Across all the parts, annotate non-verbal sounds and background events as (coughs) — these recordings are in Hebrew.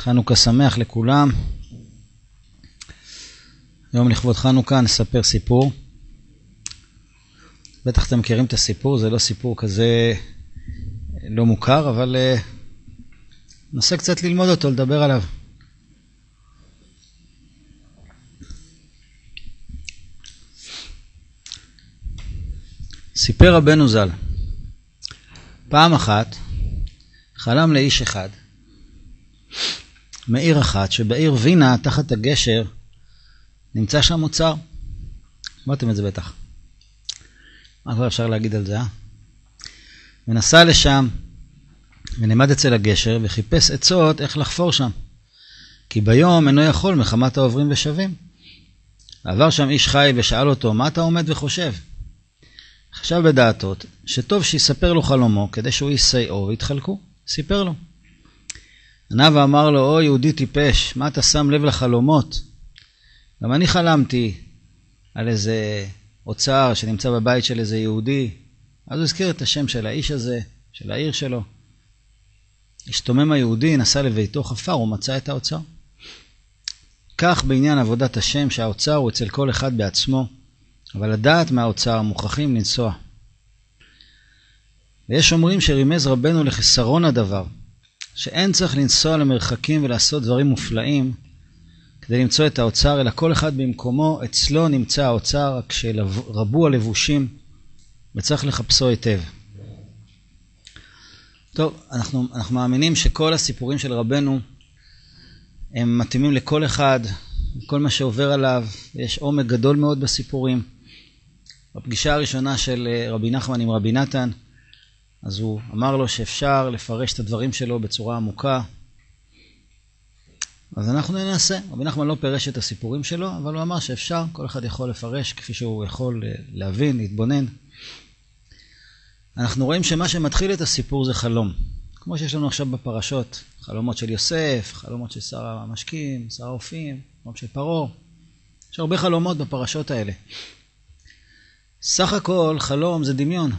חנוכה שמח לכולם. היום לכבוד חנוכה נספר סיפור. בטח אתם מכירים את הסיפור, זה לא סיפור כזה לא מוכר, אבל uh, ננסה קצת ללמוד אותו, לדבר עליו. סיפר רבנו ז"ל, פעם אחת חלם לאיש אחד מעיר אחת, שבעיר וינה, תחת הגשר, נמצא שם אוצר. שמעתם את זה בטח. מה כבר אפשר להגיד על זה, אה? ונסע לשם, ונעמד אצל הגשר, וחיפש עצות איך לחפור שם. כי ביום אינו יכול מחמת העוברים ושבים. עבר שם איש חי ושאל אותו, מה אתה עומד וחושב? חשב בדעתו שטוב שיספר לו חלומו, כדי שהוא יסייעו ויתחלקו. סיפר לו. ענה ואמר לו, או יהודי טיפש, מה אתה שם לב לחלומות? גם אני חלמתי על איזה אוצר שנמצא בבית של איזה יהודי, אז הוא הזכיר את השם של האיש הזה, של העיר שלו. השתומם היהודי, נסע לביתו חפר ומצא את האוצר. כך בעניין עבודת השם שהאוצר הוא אצל כל אחד בעצמו, אבל לדעת מהאוצר מוכרחים לנסוע. ויש אומרים שרימז רבנו לחסרון הדבר, שאין צריך לנסוע למרחקים ולעשות דברים מופלאים כדי למצוא את האוצר, אלא כל אחד במקומו, אצלו נמצא האוצר, רק שרבו הלבושים וצריך לחפשו היטב. טוב, אנחנו, אנחנו מאמינים שכל הסיפורים של רבנו הם מתאימים לכל אחד, כל מה שעובר עליו, יש עומק גדול מאוד בסיפורים. בפגישה הראשונה של אה, רבי נחמן עם רבי נתן, אז הוא אמר לו שאפשר לפרש את הדברים שלו בצורה עמוקה. אז אנחנו ננסה. רבי נחמן לא פירש את הסיפורים שלו, אבל הוא אמר שאפשר, כל אחד יכול לפרש כפי שהוא יכול אה, להבין, להתבונן. אנחנו רואים שמה שמתחיל את הסיפור זה חלום. כמו שיש לנו עכשיו בפרשות, חלומות של יוסף, חלומות של שר המשקים, שר האופים, חלום של פרעה. יש הרבה חלומות בפרשות האלה. סך הכל חלום זה דמיון.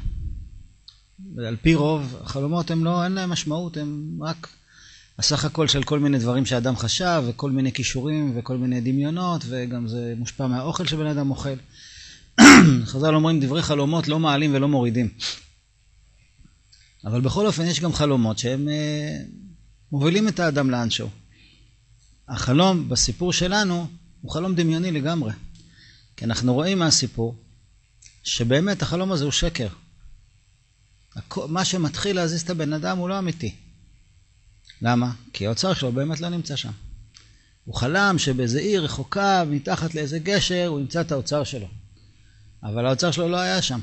ועל פי רוב החלומות הם לא, אין להם משמעות, הם רק הסך הכל של כל מיני דברים שאדם חשב, וכל מיני כישורים וכל מיני דמיונות, וגם זה מושפע מהאוכל שבן אדם אוכל. (clears throat) חז"ל אומרים דברי חלומות לא מעלים ולא מורידים. אבל בכל אופן יש גם חלומות שהם אה, מובילים את האדם לאנשהו. החלום בסיפור שלנו הוא חלום דמיוני לגמרי. כי אנחנו רואים מהסיפור שבאמת החלום הזה הוא שקר. מה שמתחיל להזיז את הבן אדם הוא לא אמיתי. למה? כי האוצר שלו באמת לא נמצא שם. הוא חלם שבאיזה עיר רחוקה, מתחת לאיזה גשר, הוא ימצא את האוצר שלו. אבל האוצר שלו לא היה שם.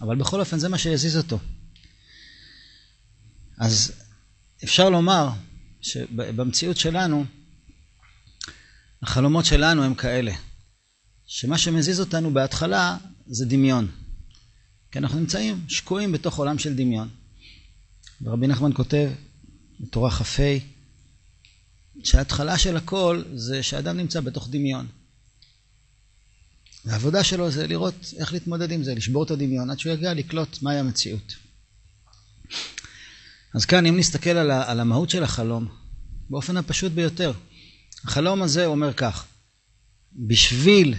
אבל בכל אופן זה מה שהזיז אותו. אז אפשר לומר שבמציאות שלנו, החלומות שלנו הם כאלה, שמה שמזיז אותנו בהתחלה זה דמיון. כי אנחנו נמצאים שקועים בתוך עולם של דמיון. ורבי נחמן כותב בתורה כ"ה, שההתחלה של הכל זה שאדם נמצא בתוך דמיון. והעבודה שלו זה לראות איך להתמודד עם זה, לשבור את הדמיון, עד שהוא יגיע לקלוט מהי המציאות. אז כאן, אם נסתכל על, על המהות של החלום, באופן הפשוט ביותר, החלום הזה אומר כך, בשביל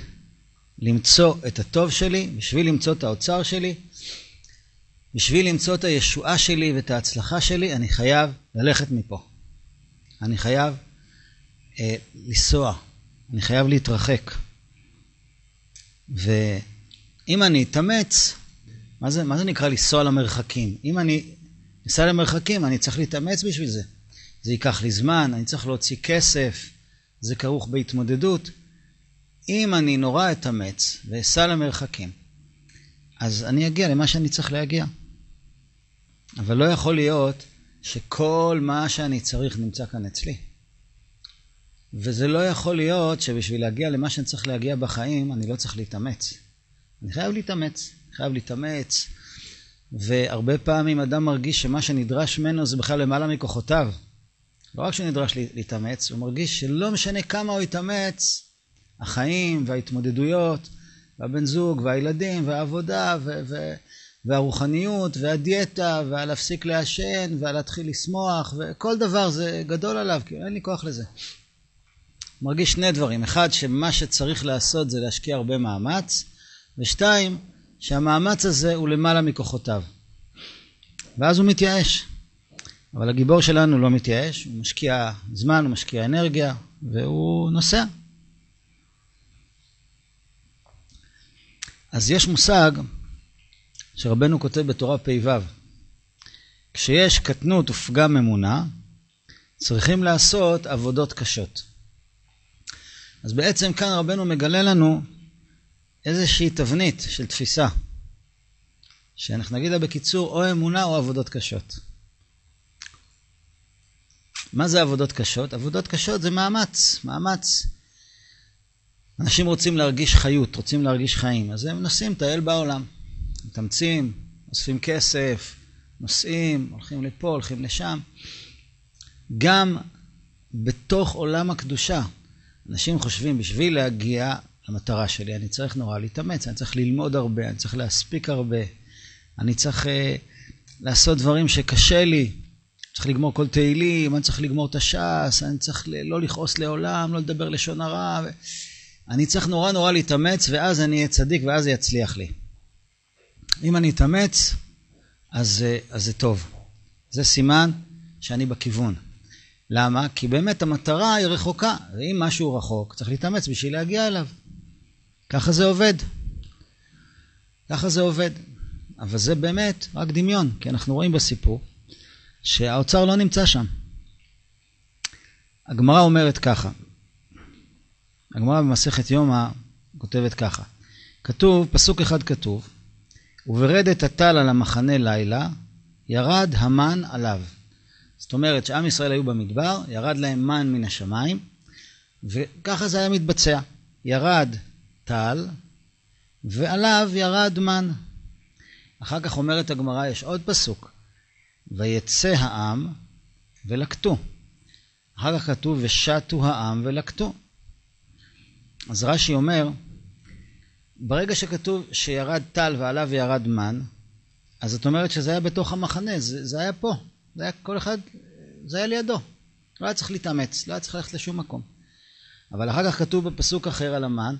למצוא את הטוב שלי, בשביל למצוא את האוצר שלי, בשביל למצוא את הישועה שלי ואת ההצלחה שלי, אני חייב ללכת מפה. אני חייב אה, לנסוע, אני חייב להתרחק. ואם אני אתאמץ, מה זה, מה זה נקרא לנסוע למרחקים? אם אני אסע למרחקים, אני צריך להתאמץ בשביל זה. זה ייקח לי זמן, אני צריך להוציא כסף, זה כרוך בהתמודדות. אם אני נורא אתאמץ ואסע למרחקים, אז אני אגיע למה שאני צריך להגיע. אבל לא יכול להיות שכל מה שאני צריך נמצא כאן אצלי. וזה לא יכול להיות שבשביל להגיע למה שאני צריך להגיע בחיים, אני לא צריך להתאמץ. אני חייב להתאמץ, חייב להתאמץ, והרבה פעמים אדם מרגיש שמה שנדרש ממנו זה בכלל למעלה מכוחותיו. לא רק שנדרש להתאמץ, הוא מרגיש שלא משנה כמה הוא יתאמץ, החיים וההתמודדויות, והבן זוג והילדים והעבודה ו- ו- והרוחניות, והדיאטה, ועל להפסיק לעשן, ועל להתחיל לשמוח, וכל דבר זה גדול עליו, כי אין לי כוח לזה. מרגיש שני דברים, אחד, שמה שצריך לעשות זה להשקיע הרבה מאמץ, ושתיים, שהמאמץ הזה הוא למעלה מכוחותיו. ואז הוא מתייאש. אבל הגיבור שלנו לא מתייאש, הוא משקיע זמן, הוא משקיע אנרגיה, והוא נוסע. אז יש מושג שרבנו כותב בתורה פ"ו, כשיש קטנות ופגם אמונה, צריכים לעשות עבודות קשות. אז בעצם כאן רבנו מגלה לנו איזושהי תבנית של תפיסה, שאנחנו נגיד לה בקיצור, או אמונה או עבודות קשות. מה זה עבודות קשות? עבודות קשות זה מאמץ, מאמץ. אנשים רוצים להרגיש חיות, רוצים להרגיש חיים, אז הם נוסעים לטייל בעולם. מתאמצים, אוספים כסף, נוסעים, הולכים לפה, הולכים לשם. גם בתוך עולם הקדושה, אנשים חושבים, בשביל להגיע למטרה שלי, אני צריך נורא להתאמץ, אני צריך ללמוד הרבה, אני צריך להספיק הרבה, אני צריך uh, לעשות דברים שקשה לי, צריך לגמור כל תהילים, אני צריך לגמור את הש"ס, אני צריך לא לכעוס לעולם, לא לדבר לשון הרע. ו... אני צריך נורא נורא להתאמץ, ואז אני אהיה צדיק, ואז זה יצליח לי. אם אני אתאמץ, אז, אז זה טוב. זה סימן שאני בכיוון. למה? כי באמת המטרה היא רחוקה, ואם משהו רחוק, צריך להתאמץ בשביל להגיע אליו. ככה זה עובד. ככה זה עובד. אבל זה באמת רק דמיון, כי אנחנו רואים בסיפור שהאוצר לא נמצא שם. הגמרא אומרת ככה, הגמרא במסכת יומא כותבת ככה, כתוב, פסוק אחד כתוב, וברדת הטל על המחנה לילה, ירד המן עליו. זאת אומרת שעם ישראל היו במדבר, ירד להם מן מן השמיים, וככה זה היה מתבצע. ירד טל, ועליו ירד מן. אחר כך אומרת הגמרא, יש עוד פסוק, ויצא העם ולקטו. אחר כך כתוב, ושתו העם ולקטו. אז רש"י אומר, ברגע שכתוב שירד טל ועליו ירד מן, אז זאת אומרת שזה היה בתוך המחנה, זה, זה היה פה, זה היה כל אחד, זה היה לידו. לא היה צריך להתאמץ, לא היה צריך ללכת לשום מקום. אבל אחר כך כתוב בפסוק אחר על המן,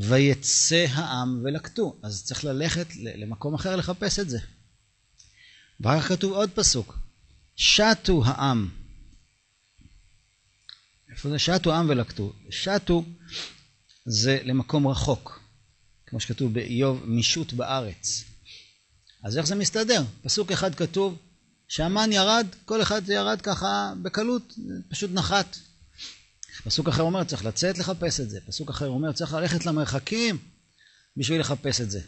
ויצא העם ולקטו. אז צריך ללכת למקום אחר לחפש את זה. ואחר כך כתוב עוד פסוק, שתו העם. איפה זה? שתו העם ולקטו. שתו זה למקום רחוק. כמו שכתוב באיוב, מישות בארץ. אז איך זה מסתדר? פסוק אחד כתוב שהמן ירד, כל אחד ירד ככה בקלות, פשוט נחת. פסוק אחר אומר צריך לצאת לחפש את זה, פסוק אחר אומר צריך ללכת למרחקים בשביל לחפש את זה.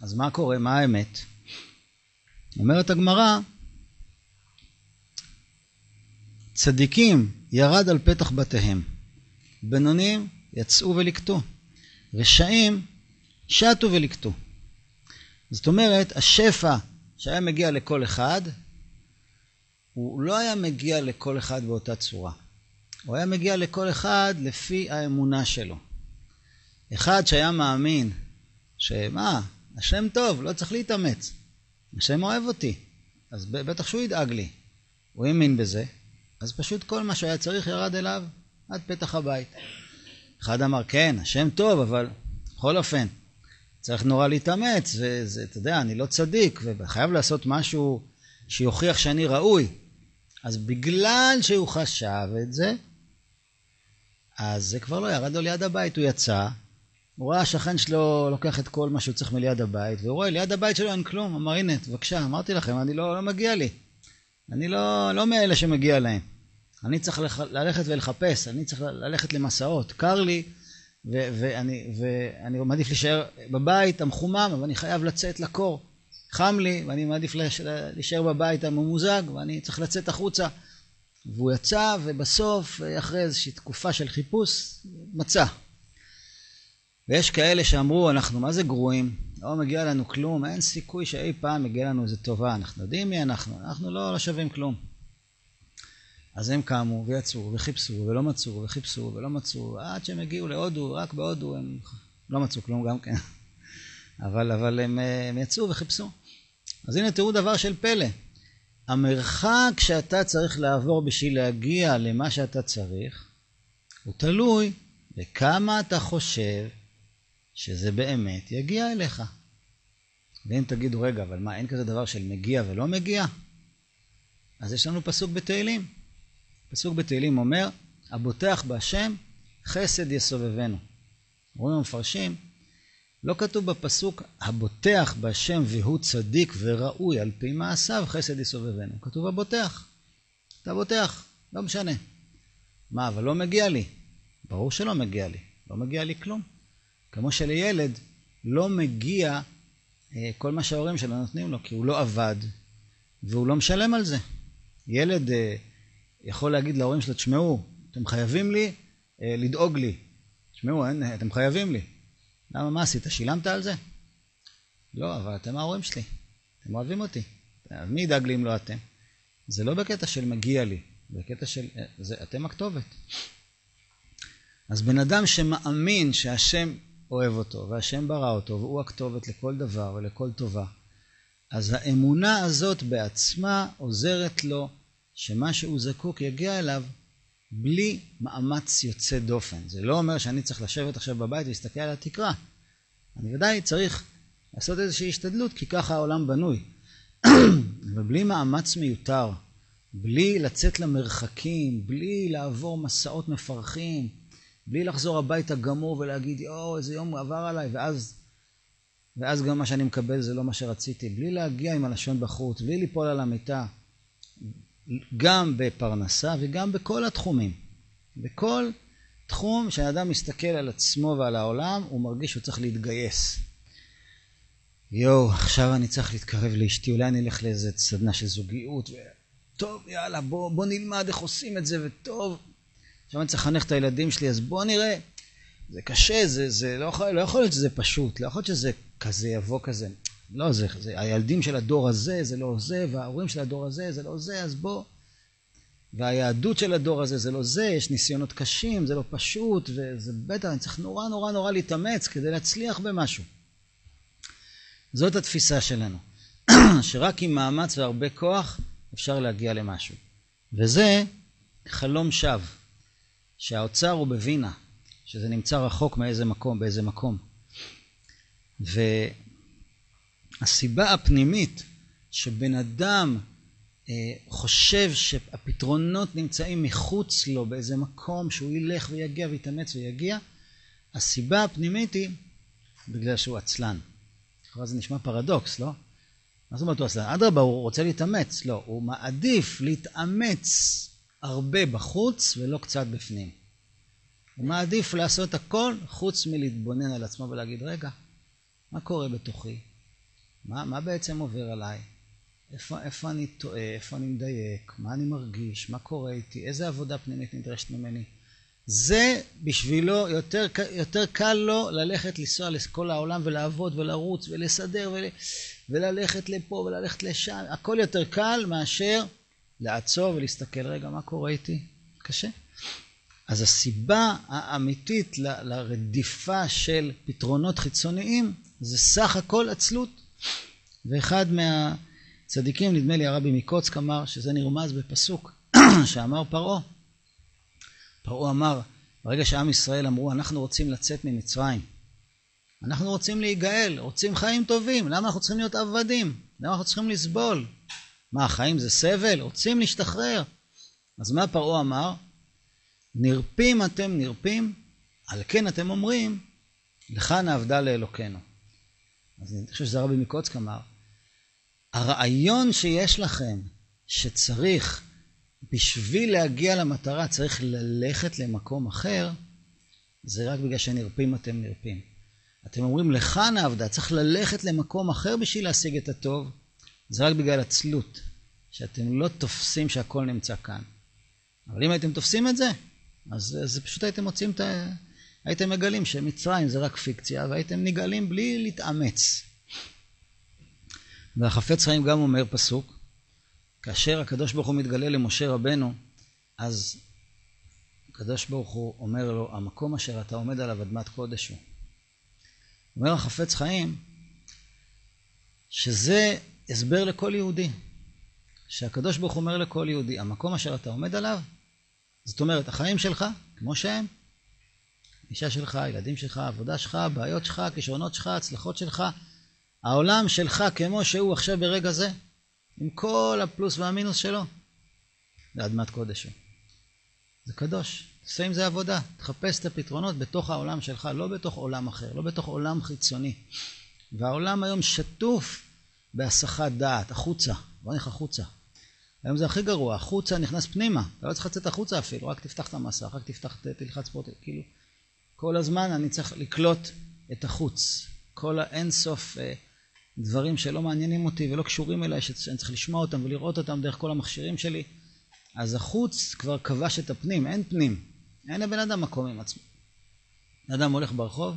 אז מה קורה? מה האמת? אומרת הגמרא, צדיקים ירד על פתח בתיהם, בינונים יצאו ולקטו, רשעים שטו ולקטו. זאת אומרת, השפע שהיה מגיע לכל אחד, הוא לא היה מגיע לכל אחד באותה צורה. הוא היה מגיע לכל אחד לפי האמונה שלו. אחד שהיה מאמין שמה, השם טוב, לא צריך להתאמץ. השם אוהב אותי, אז בטח שהוא ידאג לי. הוא האמין בזה, אז פשוט כל מה שהיה צריך ירד אליו עד פתח הבית. אחד אמר, כן, השם טוב, אבל בכל אופן, צריך נורא להתאמץ, וזה, אתה יודע, אני לא צדיק, וחייב לעשות משהו שיוכיח שאני ראוי. אז בגלל שהוא חשב את זה, אז זה כבר לא ירד לו ליד הבית, הוא יצא, הוא ראה השכן שלו לוקח את כל מה שהוא צריך מליד הבית, והוא רואה, ליד הבית שלו אין כלום, אמר, הנה, בבקשה, אמרתי לכם, אני לא, לא מגיע לי. אני לא, לא מאלה שמגיע להם. אני צריך ללכת ולחפש, אני צריך ללכת למסעות. קר לי, ואני, ואני מעדיף להישאר בבית המחומם, אבל אני חייב לצאת לקור. חם לי, ואני מעדיף להישאר בבית הממוזג, ואני צריך לצאת החוצה. והוא יצא, ובסוף, אחרי איזושהי תקופה של חיפוש, מצא. ויש כאלה שאמרו, אנחנו מה זה גרועים? לא מגיע לנו כלום, אין סיכוי שאי פעם מגיע לנו איזה טובה. אנחנו יודעים מי אנחנו, אנחנו לא, לא שווים כלום. אז הם קמו ויצאו וחיפשו ולא מצאו וחיפשו ולא מצאו עד שהם הגיעו להודו, רק בהודו הם לא מצאו כלום גם כן. אבל, אבל הם, הם יצאו וחיפשו. אז הנה תראו דבר של פלא. המרחק שאתה צריך לעבור בשביל להגיע למה שאתה צריך, הוא תלוי בכמה אתה חושב שזה באמת יגיע אליך. ואם תגידו, רגע, אבל מה, אין כזה דבר של מגיע ולא מגיע? אז יש לנו פסוק בתהילים. פסוק בתהילים אומר, הבוטח בהשם חסד יסובבנו. אומרים המפרשים, לא כתוב בפסוק הבוטח בהשם והוא צדיק וראוי על פי מעשיו חסד יסובבנו. כתוב הבוטח. אתה בוטח, לא משנה. מה, אבל לא מגיע לי. ברור שלא מגיע לי. לא מגיע לי כלום. כמו שלילד לא מגיע אה, כל מה שההורים שלו נותנים לו, כי הוא לא עבד והוא לא משלם על זה. ילד אה, יכול להגיד להורים שלו, תשמעו, אתם חייבים לי אה, לדאוג לי. תשמעו, אתם חייבים לי. למה, מה עשית? שילמת על זה? לא, אבל אתם ההורים שלי. אתם אוהבים אותי. אז מי ידאג לי אם לא אתם? זה לא בקטע של מגיע לי, בקטע של... זה, אתם הכתובת. אז בן אדם שמאמין שהשם אוהב אותו, והשם ברא אותו, והוא הכתובת לכל דבר ולכל טובה, אז האמונה הזאת בעצמה עוזרת לו שמה שהוא זקוק יגיע אליו בלי מאמץ יוצא דופן. זה לא אומר שאני צריך לשבת עכשיו בבית ולהסתכל על התקרה. אני ודאי צריך לעשות איזושהי השתדלות, כי ככה העולם בנוי. (clears throat) ובלי מאמץ מיותר, בלי לצאת למרחקים, בלי לעבור מסעות מפרכים, בלי לחזור הביתה גמור ולהגיד, יואו, איזה יום עבר עליי, ואז, ואז גם מה שאני מקבל זה לא מה שרציתי. בלי להגיע עם הלשון בחוץ, בלי ליפול על המיטה, גם בפרנסה וגם בכל התחומים. בכל תחום שהאדם מסתכל על עצמו ועל העולם, הוא מרגיש שהוא צריך להתגייס. יואו, עכשיו אני צריך להתקרב לאשתי, אולי אני אלך לאיזה סדנה של זוגיות, וטוב, יאללה, בוא, בוא נלמד איך עושים את זה, וטוב, עכשיו אני צריך לחנך את הילדים שלי, אז בוא נראה. זה קשה, זה, זה לא, יכול, לא יכול להיות שזה פשוט, לא יכול להיות שזה כזה יבוא כזה. לא, זה, זה הילדים של הדור הזה, זה לא זה, וההורים של הדור הזה, זה לא זה, אז בוא. והיהדות של הדור הזה זה לא זה, יש ניסיונות קשים, זה לא פשוט, וזה בטח, אני צריך נורא נורא נורא להתאמץ כדי להצליח במשהו. זאת התפיסה שלנו, (clears throat) שרק עם מאמץ והרבה כוח אפשר להגיע למשהו. וזה חלום שווא, שהאוצר הוא בווינה, שזה נמצא רחוק מאיזה מקום, באיזה מקום. והסיבה הפנימית שבן אדם אה, חושב שהפתרונות נמצאים מחוץ לו באיזה מקום שהוא ילך ויגיע ויתאמץ ויגיע, הסיבה הפנימית היא בגלל שהוא עצלן. לכאורה זה נשמע פרדוקס, לא? מה זאת אומרת הוא עצלן? אדרבה, הוא רוצה להתאמץ. לא, הוא מעדיף להתאמץ הרבה בחוץ ולא קצת בפנים. הוא מעדיף לעשות הכל חוץ מלהתבונן על עצמו ולהגיד, רגע, מה קורה בתוכי? מה, מה בעצם עובר עליי? איפה, איפה אני טועה? איפה אני מדייק? מה אני מרגיש? מה קורה איתי? איזה עבודה פנימית נדרשת ממני? זה בשבילו יותר, יותר קל לו ללכת לנסוע לכל העולם ולעבוד ולרוץ ולסדר ול, וללכת לפה וללכת לשם. הכל יותר קל מאשר לעצור ולהסתכל, רגע, מה קורה איתי? קשה. אז הסיבה האמיתית ל, לרדיפה של פתרונות חיצוניים זה סך הכל עצלות. ואחד מהצדיקים, נדמה לי הרבי מקוצק אמר שזה נרמז בפסוק (clears throat) שאמר פרעה. פרעה אמר, ברגע שעם ישראל אמרו, אנחנו רוצים לצאת ממצרים, אנחנו רוצים להיגאל, רוצים חיים טובים, למה אנחנו צריכים להיות עבדים? למה אנחנו צריכים לסבול? מה, החיים זה סבל? רוצים להשתחרר. אז מה פרעה אמר? נרפים אתם נרפים, על כן אתם אומרים, לך נעבדה לאלוקינו. אז אני חושב שזה הרבי מקוצק אמר, הרעיון שיש לכם, שצריך, בשביל להגיע למטרה, צריך ללכת למקום אחר, זה רק בגלל שנרפים אתם נרפים. אתם אומרים, לך נעבדה, צריך ללכת למקום אחר בשביל להשיג את הטוב, זה רק בגלל עצלות, שאתם לא תופסים שהכל נמצא כאן. אבל אם הייתם תופסים את זה, אז, אז פשוט הייתם מוצאים את ה... הייתם מגלים שמצרים זה רק פיקציה, והייתם נגאלים בלי להתאמץ. והחפץ חיים גם אומר פסוק, כאשר הקדוש ברוך הוא מתגלה למשה רבנו, אז הקדוש ברוך הוא אומר לו, המקום אשר אתה עומד עליו אדמת קודש הוא. אומר החפץ חיים, שזה הסבר לכל יהודי, שהקדוש ברוך הוא אומר לכל יהודי, המקום אשר אתה עומד עליו, זאת אומרת, החיים שלך, כמו שהם, אישה שלך, ילדים שלך, עבודה שלך, בעיות שלך, כישרונות שלך, הצלחות שלך, העולם שלך כמו שהוא עכשיו ברגע זה, עם כל הפלוס והמינוס שלו, זה אדמת קודש הוא. זה קדוש, תעשה עם זה עבודה, תחפש את הפתרונות בתוך העולם שלך, לא בתוך עולם אחר, לא בתוך עולם חיצוני. והעולם היום שטוף בהסחת דעת, החוצה, בוא נלך החוצה. היום זה הכי גרוע, החוצה נכנס פנימה, אתה לא צריך לצאת החוצה אפילו, רק תפתח את המסך, רק תפתח, תלחץ פה, כאילו, כל הזמן אני צריך לקלוט את החוץ, כל האינסוף אה, דברים שלא מעניינים אותי ולא קשורים אליי, שאני צריך לשמוע אותם ולראות אותם דרך כל המכשירים שלי, אז החוץ כבר כבש את הפנים, אין פנים, אין לבן אדם מקום עם עצמו. אדם הולך ברחוב,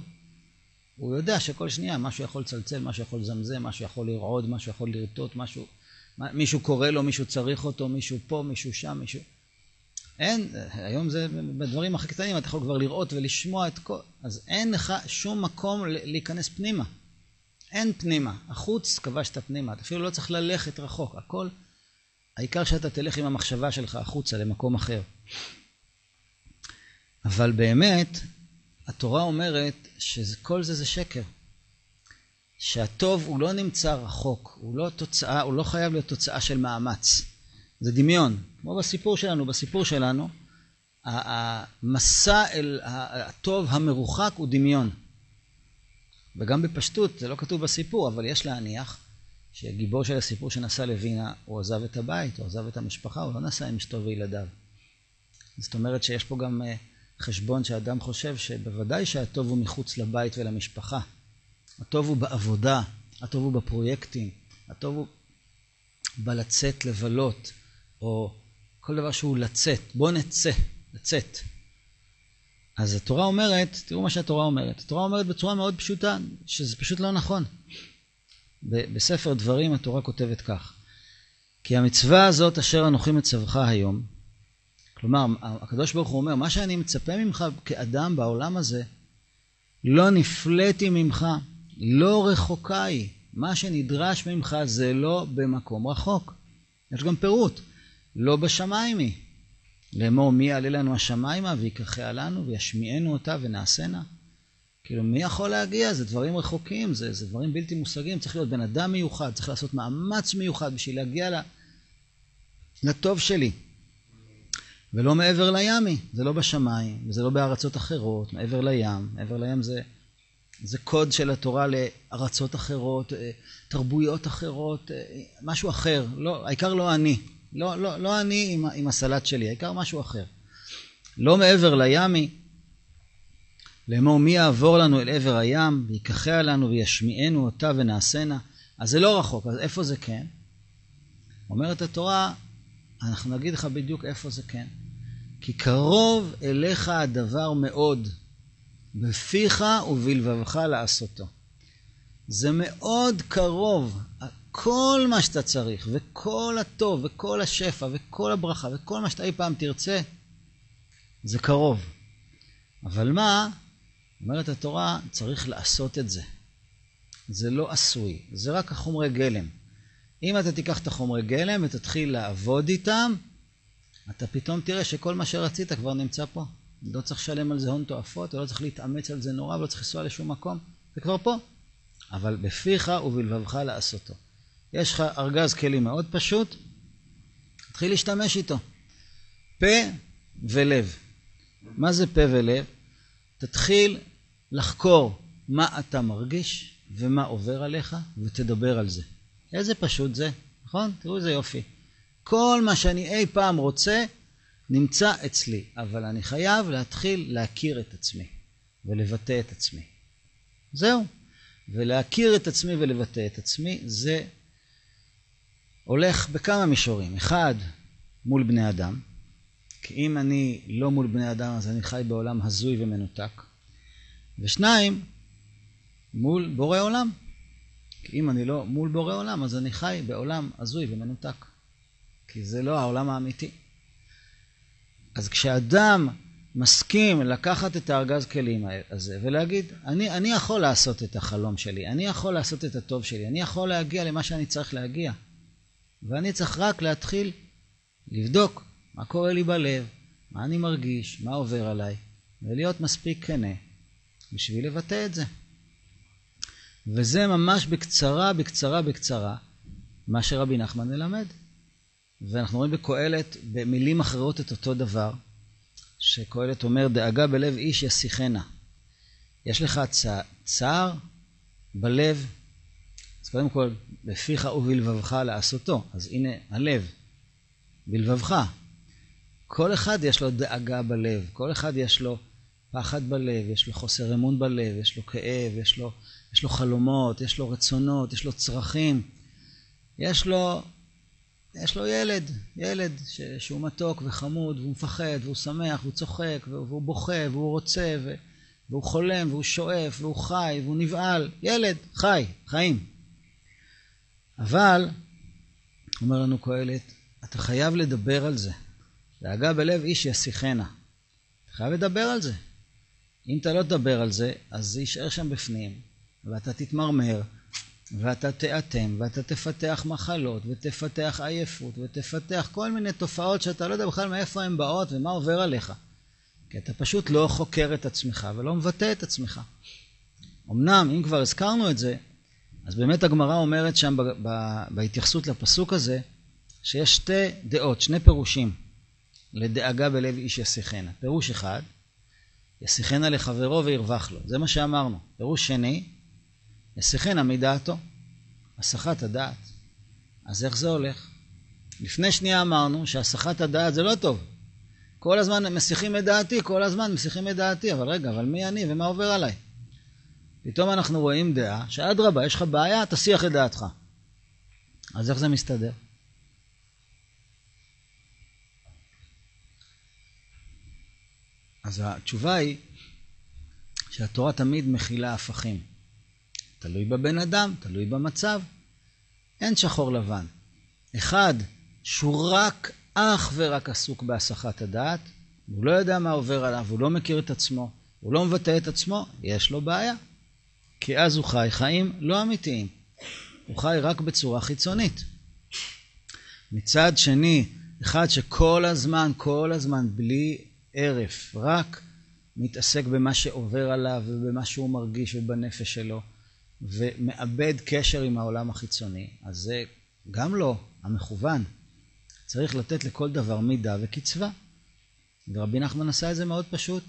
הוא יודע שכל שנייה משהו יכול לצלצל, משהו יכול לזמזם, משהו יכול לרעוד, משהו יכול לרטוט, משהו, מישהו קורא לו, מישהו צריך אותו, מישהו פה, מישהו שם, מישהו... אין, היום זה בדברים הכי קטנים, אתה יכול כבר לראות ולשמוע את כל... אז אין לך שום מקום להיכנס פנימה. אין פנימה. החוץ כבש את הפנימה, אתה אפילו לא צריך ללכת רחוק, הכל... העיקר שאתה תלך עם המחשבה שלך החוצה למקום אחר. אבל באמת, התורה אומרת שכל זה זה שקר. שהטוב הוא לא נמצא רחוק, הוא לא תוצאה, הוא לא חייב להיות תוצאה של מאמץ. זה דמיון. כמו בסיפור שלנו, בסיפור שלנו, המסע אל הטוב המרוחק הוא דמיון. וגם בפשטות, זה לא כתוב בסיפור, אבל יש להניח שגיבור של הסיפור שנסע לווינה, הוא עזב את הבית, הוא עזב את המשפחה, הוא לא נסע עם אשתו וילדיו. זאת אומרת שיש פה גם אה, חשבון שאדם חושב שבוודאי שהטוב הוא מחוץ לבית ולמשפחה. הטוב הוא בעבודה, הטוב הוא בפרויקטים, הטוב הוא בלצאת לבלות, או כל דבר שהוא לצאת. בוא נצא, לצאת. אז התורה אומרת, תראו מה שהתורה אומרת. התורה אומרת בצורה מאוד פשוטה, שזה פשוט לא נכון. בספר דברים התורה כותבת כך: כי המצווה הזאת אשר אנוכי מצווך היום, כלומר, הקדוש ברוך הוא אומר, מה שאני מצפה ממך כאדם בעולם הזה, לא נפלאתי ממך, לא רחוקה היא. מה שנדרש ממך זה לא במקום רחוק. יש גם פירוט, לא בשמיים היא. לאמור מי יעלה לנו השמיימה ויקחה לנו וישמיענו אותה ונעשנה. כאילו מי יכול להגיע? זה דברים רחוקים, זה, זה דברים בלתי מושגים, צריך להיות בן אדם מיוחד, צריך לעשות מאמץ מיוחד בשביל להגיע לטוב שלי. ולא מעבר לימי, זה לא בשמיים, וזה לא בארצות אחרות, מעבר לים, מעבר לים זה, זה קוד של התורה לארצות אחרות, אה, תרבויות אחרות, אה, משהו אחר, לא, העיקר לא אני, לא, לא, לא אני עם, עם הסלט שלי, העיקר משהו אחר. לא מעבר לימי, לאמור מי יעבור לנו אל עבר הים, ויקחה לנו וישמיענו אותה ונעשנה, אז זה לא רחוק, אז איפה זה כן? אומרת התורה, אנחנו נגיד לך בדיוק איפה זה כן. כי קרוב אליך הדבר מאוד, בפיך ובלבבך לעשותו. זה מאוד קרוב, כל מה שאתה צריך, וכל הטוב, וכל השפע, וכל הברכה, וכל מה שאתה אי פעם תרצה, זה קרוב. אבל מה? אומרת התורה, צריך לעשות את זה. זה לא עשוי, זה רק החומרי גלם. אם אתה תיקח את החומרי גלם ותתחיל לעבוד איתם, אתה פתאום תראה שכל מה שרצית כבר נמצא פה. לא צריך לשלם על זה הון תועפות, ולא צריך להתאמץ על זה נורא, ולא צריך לנסוע לשום מקום, זה כבר פה. אבל בפיך ובלבבך לעשותו. יש לך ארגז כלים מאוד פשוט, תתחיל להשתמש איתו. פה ולב. מה זה פה ולב? תתחיל לחקור מה אתה מרגיש ומה עובר עליך, ותדבר על זה. איזה פשוט זה, נכון? תראו איזה יופי. כל מה שאני אי פעם רוצה נמצא אצלי, אבל אני חייב להתחיל להכיר את עצמי ולבטא את עצמי. זהו. ולהכיר את עצמי ולבטא את עצמי זה הולך בכמה מישורים. אחד, מול בני אדם, כי אם אני לא מול בני אדם אז אני חי בעולם הזוי ומנותק. ושניים, מול בורא עולם. כי אם אני לא מול בורא עולם אז אני חי בעולם הזוי ומנותק. כי זה לא העולם האמיתי. אז כשאדם מסכים לקחת את הארגז כלים הזה ולהגיד, אני, אני יכול לעשות את החלום שלי, אני יכול לעשות את הטוב שלי, אני יכול להגיע למה שאני צריך להגיע. ואני צריך רק להתחיל לבדוק מה קורה לי בלב, מה אני מרגיש, מה עובר עליי, ולהיות מספיק כנה בשביל לבטא את זה. וזה ממש בקצרה, בקצרה, בקצרה, מה שרבי נחמן מלמד. ואנחנו רואים בקהלת במילים אחרות את אותו דבר, שקהלת אומר, דאגה בלב איש יסיחנה. יש לך צע, צער בלב, אז קודם כל, בפיך ובלבבך לעשותו. אז הנה הלב, בלבבך. כל אחד יש לו דאגה בלב, כל אחד יש לו פחד בלב, יש לו חוסר אמון בלב, יש לו כאב, יש לו, יש לו חלומות, יש לו רצונות, יש לו צרכים. יש לו יש לו ילד, ילד ש, שהוא מתוק וחמוד, והוא מפחד, והוא שמח, והוא צוחק, והוא בוכה, והוא רוצה, והוא חולם, והוא שואף, והוא חי, והוא נבהל. ילד, חי, חיים. אבל, אומר לנו קהלת, אתה חייב לדבר על זה. דאגה בלב איש יסיחנה. אתה חייב לדבר על זה. אם אתה לא תדבר על זה, אז זה יישאר שם בפנים, ואתה תתמרמר, ואתה תאטם, ואתה תפתח מחלות, ותפתח עייפות, ותפתח כל מיני תופעות שאתה לא יודע בכלל מאיפה הן באות ומה עובר עליך. כי אתה פשוט לא חוקר את עצמך ולא מבטא את עצמך. אמנם, אם כבר הזכרנו את זה, אז באמת הגמרא אומרת שם בהתייחסות לפסוק הזה, שיש שתי דעות, שני פירושים לדאגה בלב איש יסיחנה. פירוש אחד, יסיחנה לחברו וירווח לו. זה מה שאמרנו. פירוש שני, יסיחנה מדעתו, הסחת הדעת. אז איך זה הולך? לפני שנייה אמרנו שהסחת הדעת זה לא טוב. כל הזמן מסיחים את דעתי, כל הזמן מסיחים את דעתי, אבל רגע, אבל מי אני ומה עובר עליי? פתאום אנחנו רואים דעה שאדרבה, יש לך בעיה, תסיח את דעתך. אז איך זה מסתדר? אז התשובה היא שהתורה תמיד מכילה הפכים. תלוי בבן אדם, תלוי במצב. אין שחור לבן. אחד שהוא רק, אך ורק עסוק בהסחת הדעת, הוא לא יודע מה עובר עליו, הוא לא מכיר את עצמו, הוא לא מבטא את עצמו, יש לו בעיה. כי אז הוא חי חיים לא אמיתיים. הוא חי רק בצורה חיצונית. מצד שני, אחד שכל הזמן, כל הזמן, בלי הרף, רק מתעסק במה שעובר עליו ובמה שהוא מרגיש ובנפש שלו, ומאבד קשר עם העולם החיצוני, אז זה גם לא המכוון. צריך לתת לכל דבר מידה וקצבה. ורבי נחמן עשה את זה מאוד פשוט.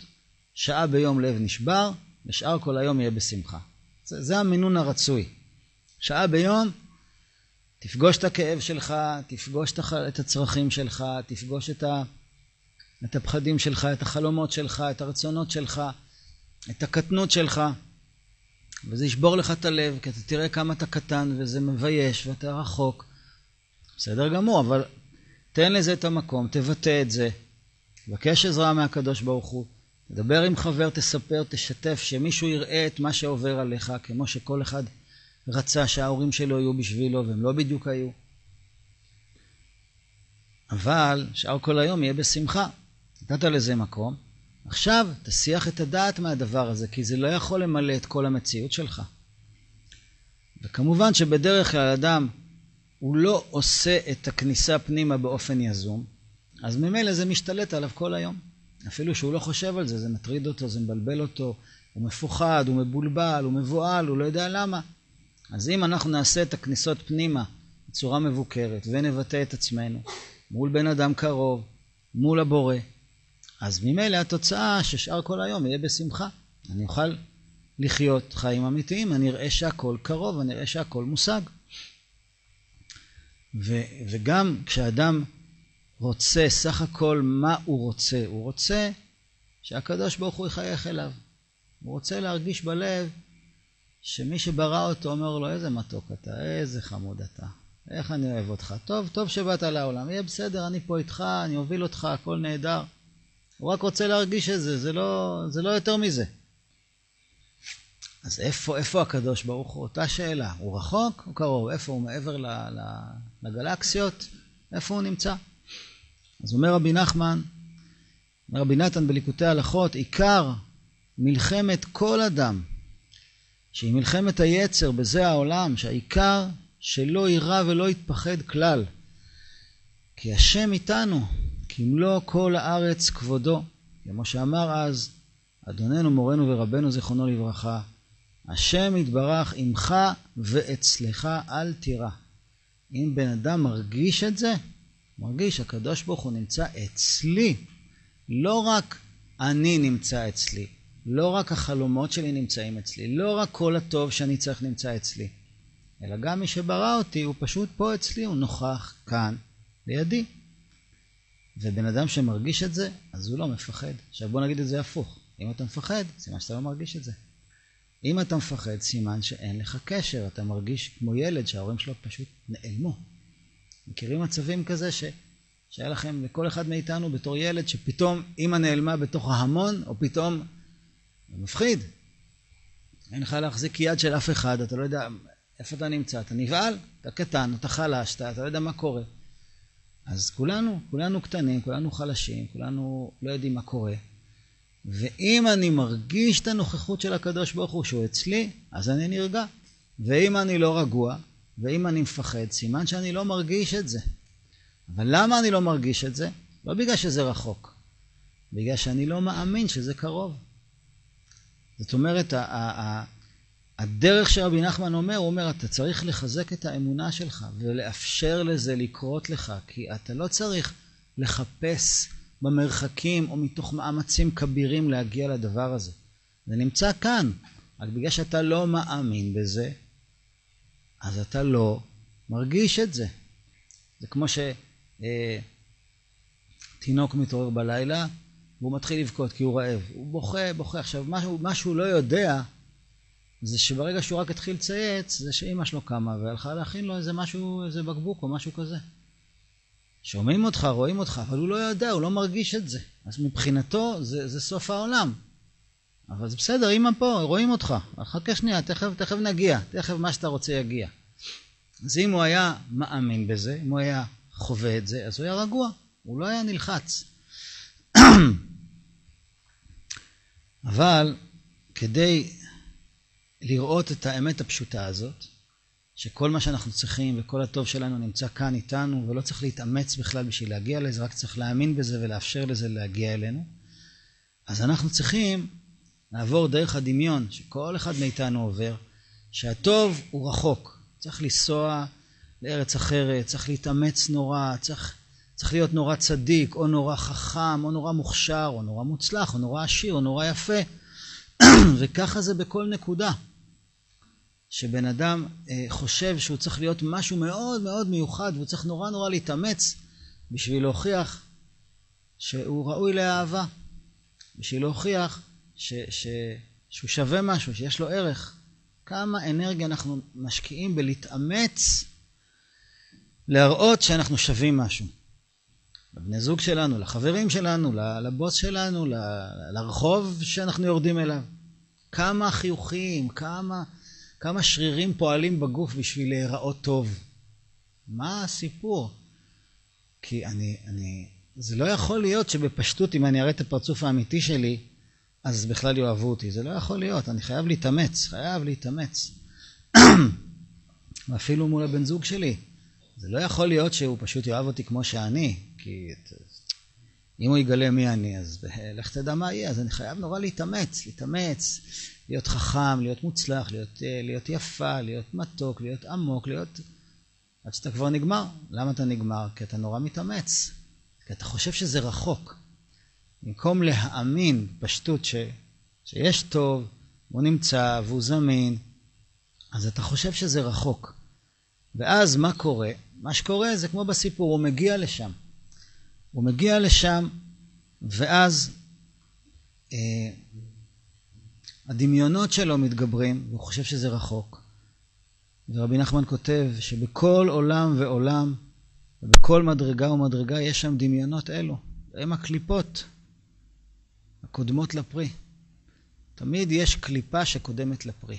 שעה ביום לב נשבר, ושאר כל היום יהיה בשמחה. זה, זה המינון הרצוי. שעה ביום, תפגוש את הכאב שלך, תפגוש את הצרכים שלך, תפגוש את, ה, את הפחדים שלך, את החלומות שלך, את הרצונות שלך, את הקטנות שלך. וזה ישבור לך את הלב, כי אתה תראה כמה אתה קטן וזה מבייש ואתה רחוק. בסדר גמור, אבל תן לזה את המקום, תבטא את זה, תבקש עזרה מהקדוש ברוך הוא, תדבר עם חבר, תספר, תשתף, שמישהו יראה את מה שעובר עליך, כמו שכל אחד רצה שההורים שלו יהיו בשבילו, והם לא בדיוק היו. אבל שאר כל היום יהיה בשמחה. נתת לזה מקום, עכשיו תסיח את הדעת מהדבר הזה, כי זה לא יכול למלא את כל המציאות שלך. וכמובן שבדרך כלל אדם הוא לא עושה את הכניסה פנימה באופן יזום, אז ממילא זה משתלט עליו כל היום. אפילו שהוא לא חושב על זה, זה מטריד אותו, זה מבלבל אותו, הוא מפוחד, הוא מבולבל, הוא מבוהל, הוא לא יודע למה. אז אם אנחנו נעשה את הכניסות פנימה בצורה מבוקרת ונבטא את עצמנו מול בן אדם קרוב, מול הבורא, אז ממילא התוצאה ששאר כל היום יהיה בשמחה. אני אוכל לחיות חיים אמיתיים, אני אראה שהכל קרוב, אני אראה שהכל מושג. ו, וגם כשאדם רוצה סך הכל מה הוא רוצה, הוא רוצה שהקדוש ברוך הוא יחייך אליו. הוא רוצה להרגיש בלב שמי שברא אותו אומר לו איזה מתוק אתה, איזה חמוד אתה, איך אני אוהב אותך. טוב, טוב שבאת לעולם, יהיה בסדר, אני פה איתך, אני אוביל אותך, הכל נהדר. הוא רק רוצה להרגיש את זה, זה לא, זה לא יותר מזה. אז איפה, איפה הקדוש ברוך הוא? אותה שאלה. הוא רחוק או קרוב? איפה הוא? מעבר לגלקסיות? איפה הוא נמצא? אז אומר רבי נחמן, רבי נתן בליקוטי הלכות, עיקר מלחמת כל אדם, שהיא מלחמת היצר בזה העולם, שהעיקר שלא יירא ולא יתפחד כלל. כי השם איתנו, כי לא כל הארץ כבודו. כמו שאמר אז, אדוננו מורנו ורבנו זיכרונו לברכה, השם יתברך עמך ואצלך אל תירא. אם בן אדם מרגיש את זה, מרגיש הקדוש ברוך הוא נמצא אצלי. לא רק אני נמצא אצלי, לא רק החלומות שלי נמצאים אצלי, לא רק כל הטוב שאני צריך נמצא אצלי, אלא גם מי שברא אותי הוא פשוט פה אצלי, הוא נוכח כאן לידי. ובן אדם שמרגיש את זה, אז הוא לא מפחד. עכשיו בוא נגיד את זה הפוך. אם אתה מפחד, סימן שאתה לא מרגיש את זה. אם אתה מפחד, סימן שאין לך קשר, אתה מרגיש כמו ילד שההורים שלו פשוט נעלמו. מכירים מצבים כזה ש... שהיה לכם, לכל אחד מאיתנו בתור ילד, שפתאום אימא נעלמה בתוך ההמון, או פתאום... זה מפחיד. אין לך להחזיק יד של אף אחד, אתה לא יודע איפה אתה נמצא, אתה נבהל, אתה קטן, אתה חלש, אתה, אתה לא יודע מה קורה. אז כולנו, כולנו קטנים, כולנו חלשים, כולנו לא יודעים מה קורה. ואם אני מרגיש את הנוכחות של הקדוש ברוך הוא שהוא אצלי, אז אני נרגע. ואם אני לא רגוע, ואם אני מפחד, סימן שאני לא מרגיש את זה. אבל למה אני לא מרגיש את זה? לא בגלל שזה רחוק, בגלל שאני לא מאמין שזה קרוב. זאת אומרת, הדרך שרבי נחמן אומר, הוא אומר, אתה צריך לחזק את האמונה שלך ולאפשר לזה לקרות לך, כי אתה לא צריך לחפש במרחקים או מתוך מאמצים כבירים להגיע לדבר הזה. זה נמצא כאן, רק בגלל שאתה לא מאמין בזה, אז אתה לא מרגיש את זה. זה כמו שתינוק אה, מתעורר בלילה והוא מתחיל לבכות כי הוא רעב. הוא בוכה, בוכה. עכשיו, מה שהוא לא יודע זה שברגע שהוא רק התחיל לצייץ, זה שאימא שלו קמה והלכה להכין לו איזה משהו, איזה בקבוק או משהו כזה. שומעים אותך, רואים אותך, אבל הוא לא יודע, הוא לא מרגיש את זה. אז מבחינתו זה, זה סוף העולם. אבל זה בסדר, אמא פה, רואים אותך. חכה שנייה, תכף, תכף נגיע, תכף מה שאתה רוצה יגיע. אז אם הוא היה מאמין בזה, אם הוא היה חווה את זה, אז הוא היה רגוע, הוא לא היה נלחץ. (clears throat) אבל כדי לראות את האמת הפשוטה הזאת, שכל מה שאנחנו צריכים וכל הטוב שלנו נמצא כאן איתנו ולא צריך להתאמץ בכלל בשביל להגיע לזה, רק צריך להאמין בזה ולאפשר לזה להגיע אלינו. אז אנחנו צריכים לעבור דרך הדמיון שכל אחד מאיתנו עובר, שהטוב הוא רחוק. צריך לנסוע לארץ אחרת, צריך להתאמץ נורא, צריך, צריך להיות נורא צדיק, או נורא חכם, או נורא מוכשר, או נורא מוצלח, או נורא עשיר, או נורא יפה. (clears throat) וככה זה בכל נקודה. שבן אדם אה, חושב שהוא צריך להיות משהו מאוד מאוד מיוחד והוא צריך נורא נורא להתאמץ בשביל להוכיח שהוא ראוי לאהבה, בשביל להוכיח ש, ש, שהוא שווה משהו, שיש לו ערך. כמה אנרגיה אנחנו משקיעים בלהתאמץ להראות שאנחנו שווים משהו. לבני זוג שלנו, לחברים שלנו, לבוס שלנו, לרחוב שאנחנו יורדים אליו. כמה חיוכים, כמה... כמה שרירים פועלים בגוף בשביל להיראות טוב. מה הסיפור? כי אני, אני, זה לא יכול להיות שבפשטות אם אני אראה את הפרצוף האמיתי שלי, אז בכלל יאהבו אותי. זה לא יכול להיות, אני חייב להתאמץ, חייב להתאמץ. (clears throat) ואפילו מול הבן זוג שלי. זה לא יכול להיות שהוא פשוט יאהב אותי כמו שאני, כי אם הוא יגלה מי אני, אז לך תדע מה יהיה, אז אני חייב נורא להתאמץ, להתאמץ, להיות חכם, להיות מוצלח, להיות, אה, להיות יפה, להיות מתוק, להיות עמוק, להיות... עד שאתה כבר נגמר. למה אתה נגמר? כי אתה נורא מתאמץ. כי אתה חושב שזה רחוק. במקום להאמין פשטות ש... שיש טוב, הוא נמצא והוא זמין, אז אתה חושב שזה רחוק. ואז מה קורה? מה שקורה זה כמו בסיפור, הוא מגיע לשם. הוא מגיע לשם, ואז אה, הדמיונות שלו מתגברים, והוא חושב שזה רחוק. ורבי נחמן כותב שבכל עולם ועולם, ובכל מדרגה ומדרגה, יש שם דמיונות אלו. הם הקליפות הקודמות לפרי. תמיד יש קליפה שקודמת לפרי.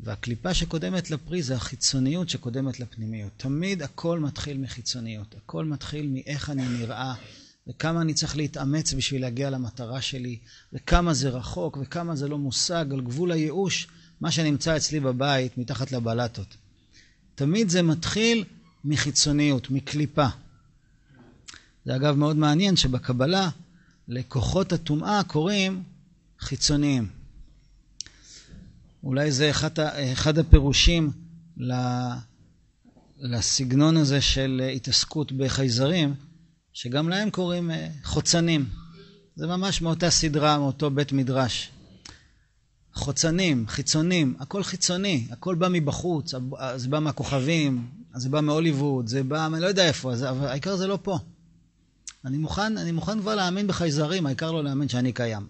והקליפה שקודמת לפרי זה החיצוניות שקודמת לפנימיות. תמיד הכל מתחיל מחיצוניות. הכל מתחיל מאיך אני נראה, וכמה אני צריך להתאמץ בשביל להגיע למטרה שלי, וכמה זה רחוק, וכמה זה לא מושג, על גבול הייאוש, מה שנמצא אצלי בבית, מתחת לבלטות. תמיד זה מתחיל מחיצוניות, מקליפה. זה אגב מאוד מעניין שבקבלה לכוחות הטומאה קוראים חיצוניים. אולי זה אחד, אחד הפירושים לסגנון הזה של התעסקות בחייזרים, שגם להם קוראים אה, חוצנים. זה ממש מאותה סדרה, מאותו בית מדרש. חוצנים, חיצונים, הכל חיצוני, הכל בא מבחוץ, זה בא מהכוכבים, זה בא מהוליווד, זה בא, אני לא יודע איפה, אבל העיקר זה לא פה. אני מוכן, אני מוכן כבר להאמין בחייזרים, העיקר לא להאמין שאני קיים.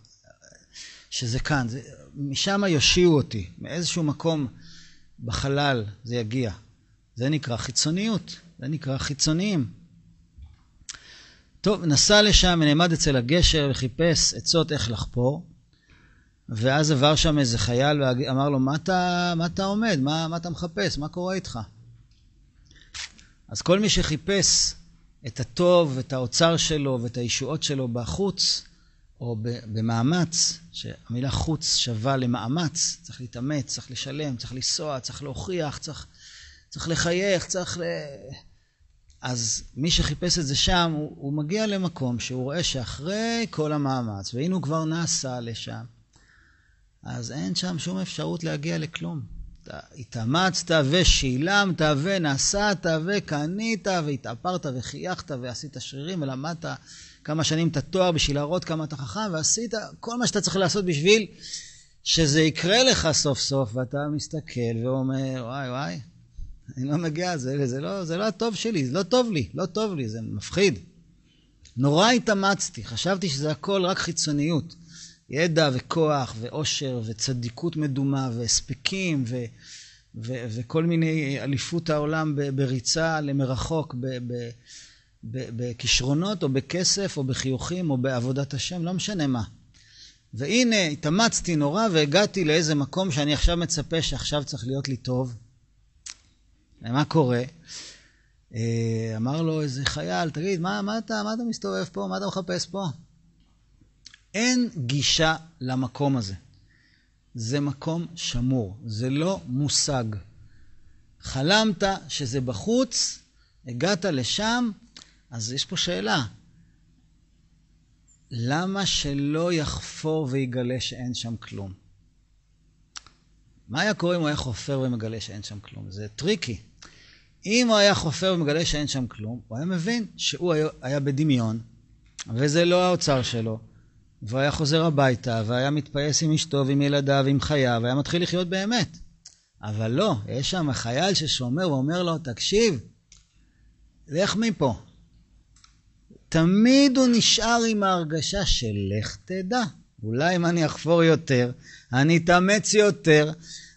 שזה כאן, זה, משם יושיעו אותי, מאיזשהו מקום בחלל זה יגיע. זה נקרא חיצוניות, זה נקרא חיצוניים. טוב, נסע לשם ונעמד אצל הגשר וחיפש עצות איך לחפור, ואז עבר שם איזה חייל ואמר לו, מה אתה, מה אתה עומד? מה, מה אתה מחפש? מה קורה איתך? אז כל מי שחיפש את הטוב, את האוצר שלו ואת הישועות שלו בחוץ, או במאמץ, שהמילה חוץ שווה למאמץ, צריך להתאמץ, צריך לשלם, צריך לנסוע, צריך להוכיח, צריך, צריך לחייך, צריך ל... אז מי שחיפש את זה שם, הוא, הוא מגיע למקום שהוא רואה שאחרי כל המאמץ, והנה הוא כבר נסע לשם, אז אין שם שום אפשרות להגיע לכלום. התאמצת ושילמת ונסעת וקנית והתאפרת וחייכת ועשית שרירים ולמדת כמה שנים את התואר בשביל להראות כמה אתה חכם ועשית כל מה שאתה צריך לעשות בשביל שזה יקרה לך סוף סוף ואתה מסתכל ואומר וואי וואי אני לא מגיע, זה, זה, לא, זה לא הטוב שלי, זה לא טוב לי, לא טוב לי, זה מפחיד. נורא התאמצתי, חשבתי שזה הכל רק חיצוניות. ידע וכוח ועושר וצדיקות מדומה והספקים ו, ו, וכל מיני אליפות העולם בריצה למרחוק, בכישרונות או בכסף או בחיוכים או בעבודת השם, לא משנה מה. והנה התאמצתי נורא והגעתי לאיזה מקום שאני עכשיו מצפה שעכשיו צריך להיות לי טוב. ומה קורה? אה, אמר לו איזה חייל, תגיד, מה, מה, אתה, מה אתה מסתובב פה? מה אתה מחפש פה? אין גישה למקום הזה. זה מקום שמור, זה לא מושג. חלמת שזה בחוץ, הגעת לשם, אז יש פה שאלה. למה שלא יחפור ויגלה שאין שם כלום? מה היה קורה אם הוא היה חופר ומגלה שאין שם כלום? זה טריקי. אם הוא היה חופר ומגלה שאין שם כלום, הוא היה מבין שהוא היה, בדמיון, וזה לא האוצר שלו, והוא היה חוזר הביתה, והיה מתפייס עם אשתו ועם ילדיו ועם חייו, והיה מתחיל לחיות באמת. אבל לא, יש שם חייל ששומר ואומר לו, תקשיב, לך מפה. תמיד הוא נשאר עם ההרגשה של לך תדע. אולי אם אני אחפור יותר, אני אתאמץ יותר,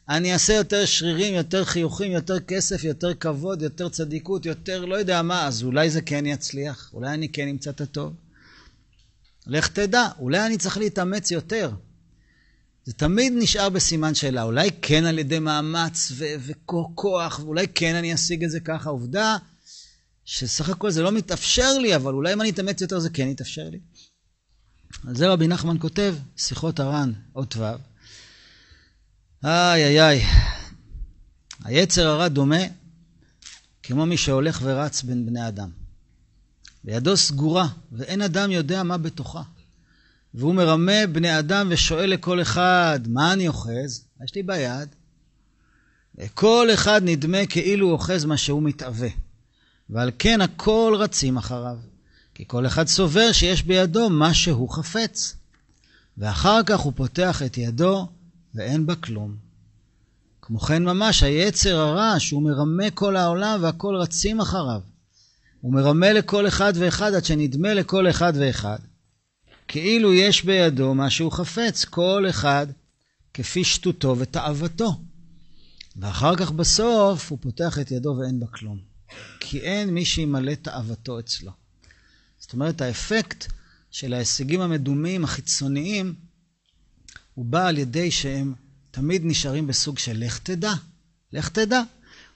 אני אעשה יותר שרירים, יותר חיוכים, יותר כסף, יותר כבוד, יותר צדיקות, יותר לא יודע מה, אז אולי זה כן יצליח, אולי אני כן אמצא את הטוב. לך תדע, אולי אני צריך להתאמץ יותר. זה תמיד נשאר בסימן שאלה, אולי כן על ידי מאמץ וכוח, ואולי כן אני אשיג את זה ככה. עובדה שסך הכל זה לא מתאפשר לי, אבל אולי אם אני אתאמץ יותר זה כן יתאפשר לי. על זה רבי נחמן כותב, שיחות הר"ן, אות ו', איי איי איי, היצר הרע דומה כמו מי שהולך ורץ בין בני אדם. וידו סגורה, ואין אדם יודע מה בתוכה. והוא מרמה בני אדם ושואל לכל אחד, מה אני אוחז? יש לי ביד. כל אחד נדמה כאילו אוחז מה שהוא מתאווה. ועל כן הכל רצים אחריו. כי כל אחד סובר שיש בידו מה שהוא חפץ. ואחר כך הוא פותח את ידו ואין בה כלום. כמו כן ממש היצר הרע שהוא מרמה כל העולם והכל רצים אחריו. הוא מרמה לכל אחד ואחד עד שנדמה לכל אחד ואחד. כאילו יש בידו מה שהוא חפץ, כל אחד כפי שטותו ותאוותו. ואחר כך בסוף הוא פותח את ידו ואין בה כלום. כי אין מי שימלא תאוותו אצלו. זאת אומרת, האפקט של ההישגים המדומים, החיצוניים, הוא בא על ידי שהם תמיד נשארים בסוג של לך תדע, לך תדע.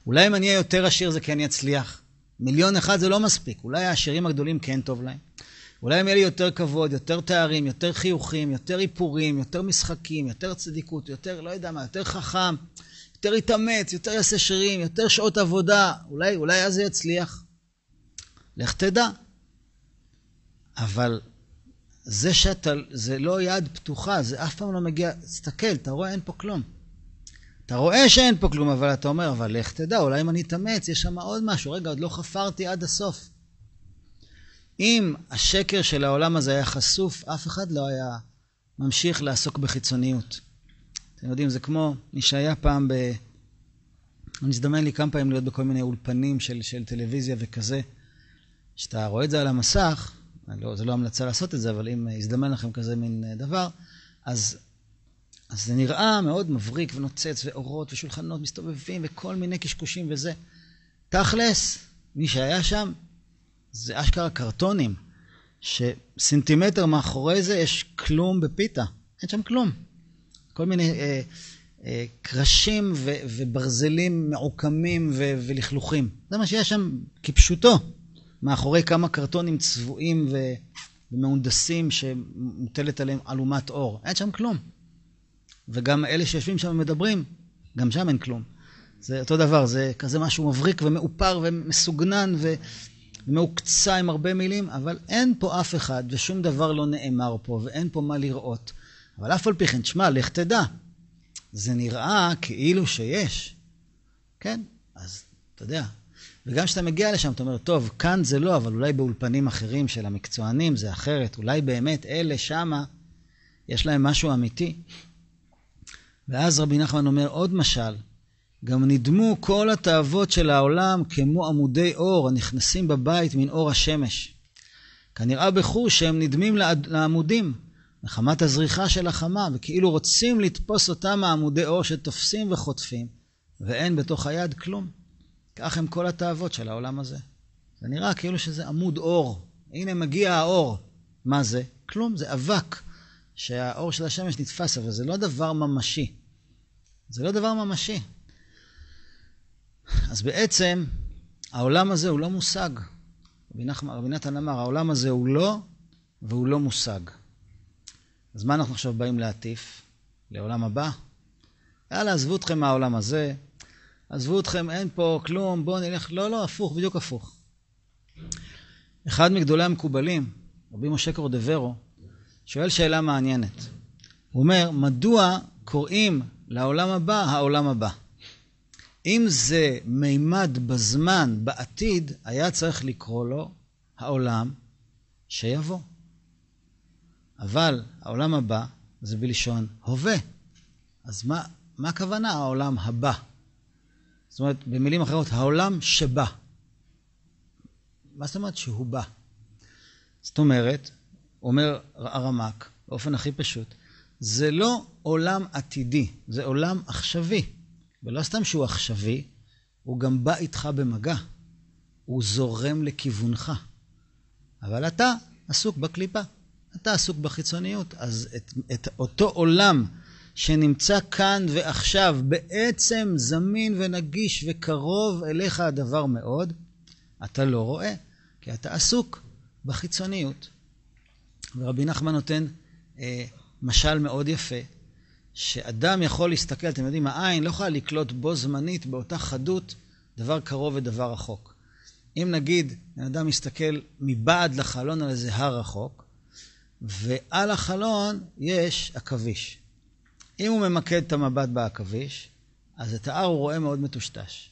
אולי אם אני אהיה יותר עשיר זה כן יצליח. מיליון אחד זה לא מספיק, אולי העשירים הגדולים כן טוב להם. אולי אם יהיה לי יותר כבוד, יותר תארים, יותר חיוכים, יותר איפורים, יותר משחקים, יותר צדיקות, יותר, לא יודע מה, יותר חכם, יותר יתאמץ, יותר יעשה שרירים, יותר שעות עבודה, אולי, אולי אז זה יצליח. לך תדע. אבל זה שאתה, זה לא יד פתוחה, זה אף פעם לא מגיע, תסתכל, אתה רואה, אין פה כלום. אתה רואה שאין פה כלום, אבל אתה אומר, אבל לך תדע, אולי אם אני אתאמץ, יש שם עוד משהו. רגע, עוד לא חפרתי עד הסוף. אם השקר של העולם הזה היה חשוף, אף אחד לא היה ממשיך לעסוק בחיצוניות. אתם יודעים, זה כמו מי שהיה פעם ב... אני הזדמן לי כמה פעמים להיות בכל מיני אולפנים של, של טלוויזיה וכזה. כשאתה רואה את זה על המסך, לא, זה לא המלצה לעשות את זה, אבל אם הזדמן לכם כזה מין דבר, אז, אז זה נראה מאוד מבריק ונוצץ, ואורות ושולחנות מסתובבים, וכל מיני קשקושים וזה. תכלס, מי שהיה שם, זה אשכרה קרטונים, שסנטימטר מאחורי זה יש כלום בפיתה. אין שם כלום. כל מיני אה, אה, קרשים ו, וברזלים מעוקמים ו, ולכלוכים. זה מה שיש שם כפשוטו. מאחורי כמה קרטונים צבועים ו... ומהונדסים שמוטלת עליהם אלומת אור. אין שם כלום. וגם אלה שיושבים שם ומדברים, גם שם אין כלום. זה אותו דבר, זה כזה משהו מבריק ומאופר ומסוגנן. ומעוקצה עם הרבה מילים, אבל אין פה אף אחד ושום דבר לא נאמר פה ואין פה מה לראות. אבל אף על פי כן, תשמע, לך תדע. זה נראה כאילו שיש. כן? אז אתה יודע, וגם כשאתה מגיע לשם, אתה אומר, טוב, כאן זה לא, אבל אולי באולפנים אחרים של המקצוענים זה אחרת. אולי באמת אלה שמה, יש להם משהו אמיתי. ואז רבי נחמן אומר עוד משל, גם נדמו כל התאוות של העולם כמו עמודי אור הנכנסים בבית מן אור השמש. כנראה בחוש שהם נדמים לעמודים, מחמת הזריחה של החמה, וכאילו רוצים לתפוס אותם העמודי אור שתופסים וחוטפים, ואין בתוך היד כלום. כך הם כל התאוות של העולם הזה. זה נראה כאילו שזה עמוד אור. הנה מגיע האור. מה זה? כלום, זה אבק שהאור של השמש נתפס, אבל זה לא דבר ממשי. זה לא דבר ממשי. אז בעצם העולם הזה הוא לא מושג. רבי, רבי נתן אמר, העולם הזה הוא לא והוא לא מושג. אז מה אנחנו עכשיו באים להטיף? לעולם הבא? יאללה, עזבו אתכם מהעולם הזה, עזבו אתכם, אין פה כלום, בואו נלך. לא, לא, הפוך, בדיוק הפוך. אחד מגדולי המקובלים, רבי משה קורדברו, שואל שאלה מעניינת. הוא אומר, מדוע קוראים לעולם הבא העולם הבא? אם זה מימד בזמן, בעתיד, היה צריך לקרוא לו העולם שיבוא. אבל העולם הבא זה בלשון הווה. אז מה, מה הכוונה העולם הבא? זאת אומרת, במילים אחרות, העולם שבא. מה זאת אומרת שהוא בא? זאת אומרת, אומר הרמק, באופן הכי פשוט, זה לא עולם עתידי, זה עולם עכשווי. ולא סתם שהוא עכשווי, הוא גם בא איתך במגע. הוא זורם לכיוונך. אבל אתה עסוק בקליפה, אתה עסוק בחיצוניות. אז את, את אותו עולם שנמצא כאן ועכשיו, בעצם זמין ונגיש וקרוב אליך הדבר מאוד, אתה לא רואה, כי אתה עסוק בחיצוניות. ורבי נחמן נותן אה, משל מאוד יפה, שאדם יכול להסתכל, אתם יודעים, העין לא יכולה לקלוט בו זמנית, באותה חדות, דבר קרוב ודבר רחוק. אם נגיד, אדם מסתכל מבעד לחלון על איזה הר רחוק, ועל החלון יש עכביש. אם הוא ממקד את המבט בעכביש, אז את ההר הוא רואה מאוד מטושטש.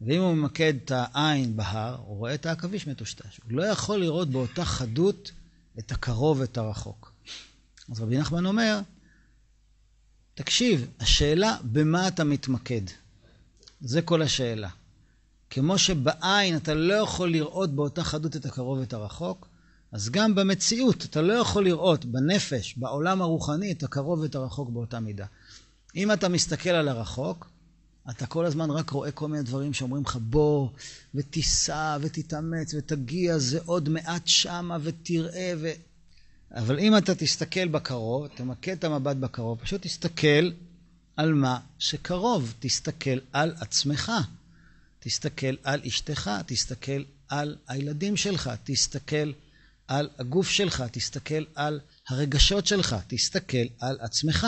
ואם הוא ממקד את העין בהר, הוא רואה את העכביש מטושטש. הוא לא יכול לראות באותה חדות את הקרוב ואת הרחוק. אז רבי נחמן אומר, תקשיב, השאלה במה אתה מתמקד. זה כל השאלה. כמו שבעין אתה לא יכול לראות באותה חדות את הקרוב ואת הרחוק, אז גם במציאות אתה לא יכול לראות בנפש, בעולם הרוחני, את הקרוב ואת הרחוק באותה מידה. אם אתה מסתכל על הרחוק, אתה כל הזמן רק רואה כל מיני דברים שאומרים לך בוא ותיסע ותתאמץ ותגיע, זה עוד מעט שמה ותראה ו... אבל אם אתה תסתכל בקרוב, תמקד את המבט בקרוב, פשוט תסתכל על מה שקרוב, תסתכל על עצמך, תסתכל על אשתך, תסתכל על הילדים שלך, תסתכל על הגוף שלך, תסתכל על הרגשות שלך, תסתכל על עצמך.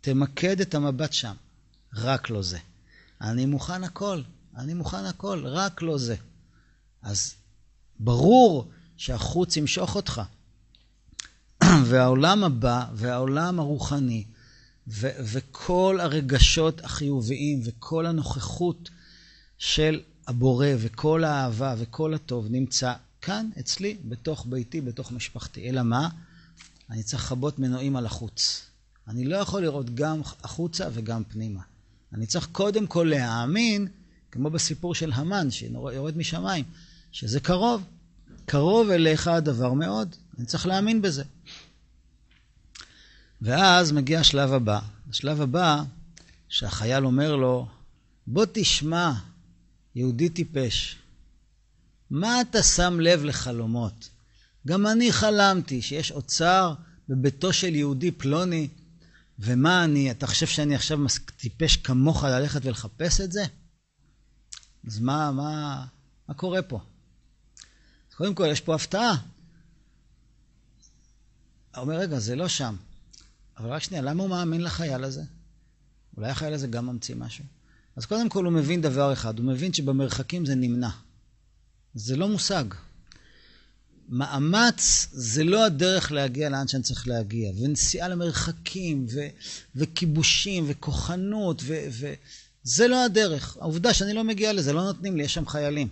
תמקד את המבט שם. רק לא זה. אני מוכן הכל, אני מוכן הכל, רק לא זה. אז ברור שהחוץ ימשוך אותך. (clears throat) והעולם הבא, והעולם הרוחני, ו- וכל הרגשות החיוביים, וכל הנוכחות של הבורא, וכל האהבה, וכל הטוב, נמצא כאן, אצלי, בתוך ביתי, בתוך משפחתי. אלא מה? אני צריך לכבות מנועים על החוץ. אני לא יכול לראות גם החוצה וגם פנימה. אני צריך קודם כל להאמין, כמו בסיפור של המן, שיורד משמיים, שזה קרוב. קרוב אליך הדבר מאוד. אני צריך להאמין בזה. ואז מגיע השלב הבא. השלב הבא, שהחייל אומר לו, בוא תשמע, יהודי טיפש, מה אתה שם לב לחלומות? גם אני חלמתי שיש אוצר בביתו של יהודי פלוני, ומה אני, אתה חושב שאני עכשיו טיפש כמוך ללכת ולחפש את זה? אז מה, מה, מה קורה פה? קודם כל, יש פה הפתעה. אומר, רגע, זה לא שם. אבל רק שנייה, למה הוא מאמין לחייל הזה? אולי החייל הזה גם ממציא משהו? אז קודם כל הוא מבין דבר אחד, הוא מבין שבמרחקים זה נמנע. זה לא מושג. מאמץ זה לא הדרך להגיע לאן שאני צריך להגיע, ונסיעה למרחקים, ו- וכיבושים, וכוחנות, וזה לא הדרך. העובדה שאני לא מגיע לזה, לא נותנים לי, יש שם חיילים.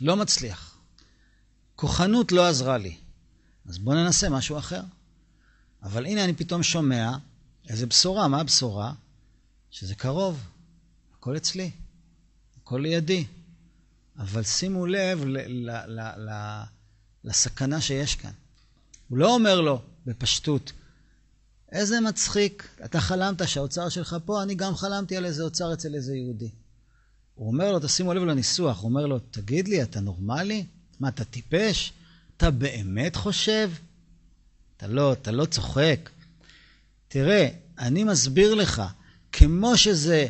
לא מצליח. כוחנות לא עזרה לי. אז בואו ננסה משהו אחר. אבל הנה אני פתאום שומע איזה בשורה, מה הבשורה? שזה קרוב, הכל אצלי, הכל לידי. אבל שימו לב ל- ל- ל- לסכנה שיש כאן. הוא לא אומר לו בפשטות, איזה מצחיק, אתה חלמת שהאוצר שלך פה, אני גם חלמתי על איזה אוצר אצל איזה יהודי. הוא אומר לו, תשימו לב לניסוח, הוא אומר לו, תגיד לי, אתה נורמלי? מה, אתה טיפש? אתה באמת חושב? אתה לא, אתה לא צוחק. תראה, אני מסביר לך, כמו שזה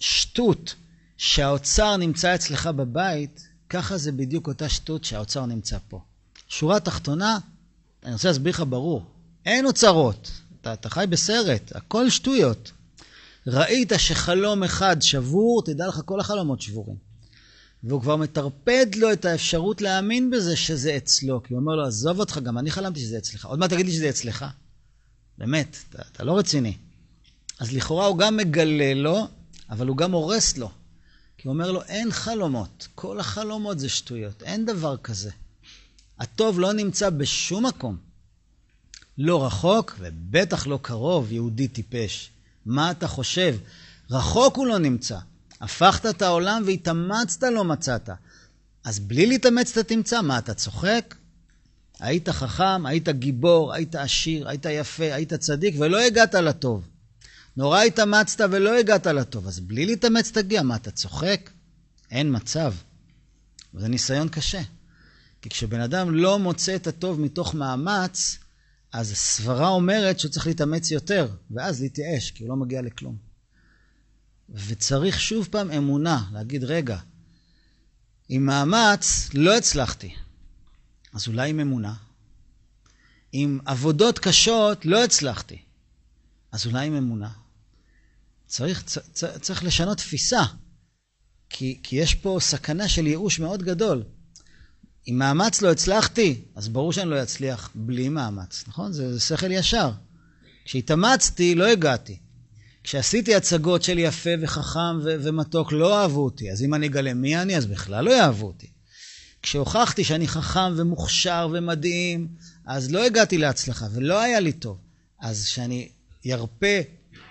שטות שהאוצר נמצא אצלך בבית, ככה זה בדיוק אותה שטות שהאוצר נמצא פה. שורה תחתונה, אני רוצה להסביר לך ברור, אין אוצרות. אתה, אתה חי בסרט, הכל שטויות. ראית שחלום אחד שבור, תדע לך, כל החלומות שבורים. והוא כבר מטרפד לו את האפשרות להאמין בזה שזה אצלו. כי הוא אומר לו, עזוב אותך, גם אני חלמתי שזה אצלך. עוד מעט תגיד לי שזה אצלך. באמת, אתה, אתה לא רציני. אז לכאורה הוא גם מגלה לו, אבל הוא גם הורס לו. כי הוא אומר לו, אין חלומות. כל החלומות זה שטויות. אין דבר כזה. הטוב לא נמצא בשום מקום. לא רחוק, ובטח לא קרוב, יהודי טיפש. מה אתה חושב? רחוק הוא לא נמצא. הפכת את העולם והתאמצת לא מצאת. אז בלי להתאמץ אתה תמצא. מה, אתה צוחק? היית חכם, היית גיבור, היית עשיר, היית יפה, היית צדיק, ולא הגעת לטוב. נורא התאמצת ולא הגעת לטוב, אז בלי להתאמץ תגיע. מה, אתה צוחק? אין מצב. זה ניסיון קשה. כי כשבן אדם לא מוצא את הטוב מתוך מאמץ, אז הסברה אומרת שהוא צריך להתאמץ יותר, ואז להתייאש, כי הוא לא מגיע לכלום. וצריך שוב פעם אמונה, להגיד, רגע, עם מאמץ לא הצלחתי, אז אולי עם אמונה. עם עבודות קשות לא הצלחתי, אז אולי עם אמונה. צריך, צ, צריך לשנות תפיסה, כי, כי יש פה סכנה של ייאוש מאוד גדול. אם מאמץ לא הצלחתי, אז ברור שאני לא אצליח בלי מאמץ, נכון? זה, זה שכל ישר. כשהתאמצתי, לא הגעתי. כשעשיתי הצגות של יפה וחכם ו- ומתוק, לא אהבו אותי. אז אם אני אגלה מי אני, אז בכלל לא יאהבו אותי. כשהוכחתי שאני חכם ומוכשר ומדהים, אז לא הגעתי להצלחה ולא היה לי טוב. אז כשאני ירפה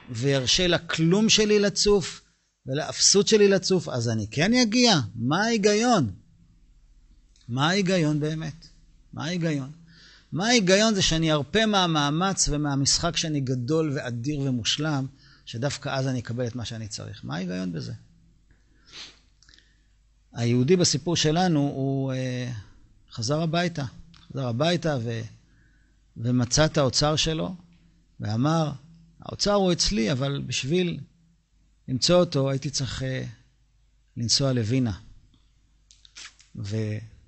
וירשה לכלום שלי לצוף ולאפסות שלי לצוף, אז אני כן אגיע. מה ההיגיון? מה ההיגיון באמת? מה ההיגיון? מה ההיגיון זה שאני ארפה מהמאמץ ומהמשחק שאני גדול ואדיר ומושלם, שדווקא אז אני אקבל את מה שאני צריך. מה ההיגיון בזה? היהודי בסיפור שלנו, הוא אה, חזר הביתה. חזר הביתה ו, ומצא את האוצר שלו, ואמר, האוצר הוא אצלי, אבל בשביל למצוא אותו הייתי צריך אה, לנסוע לווינה. ו...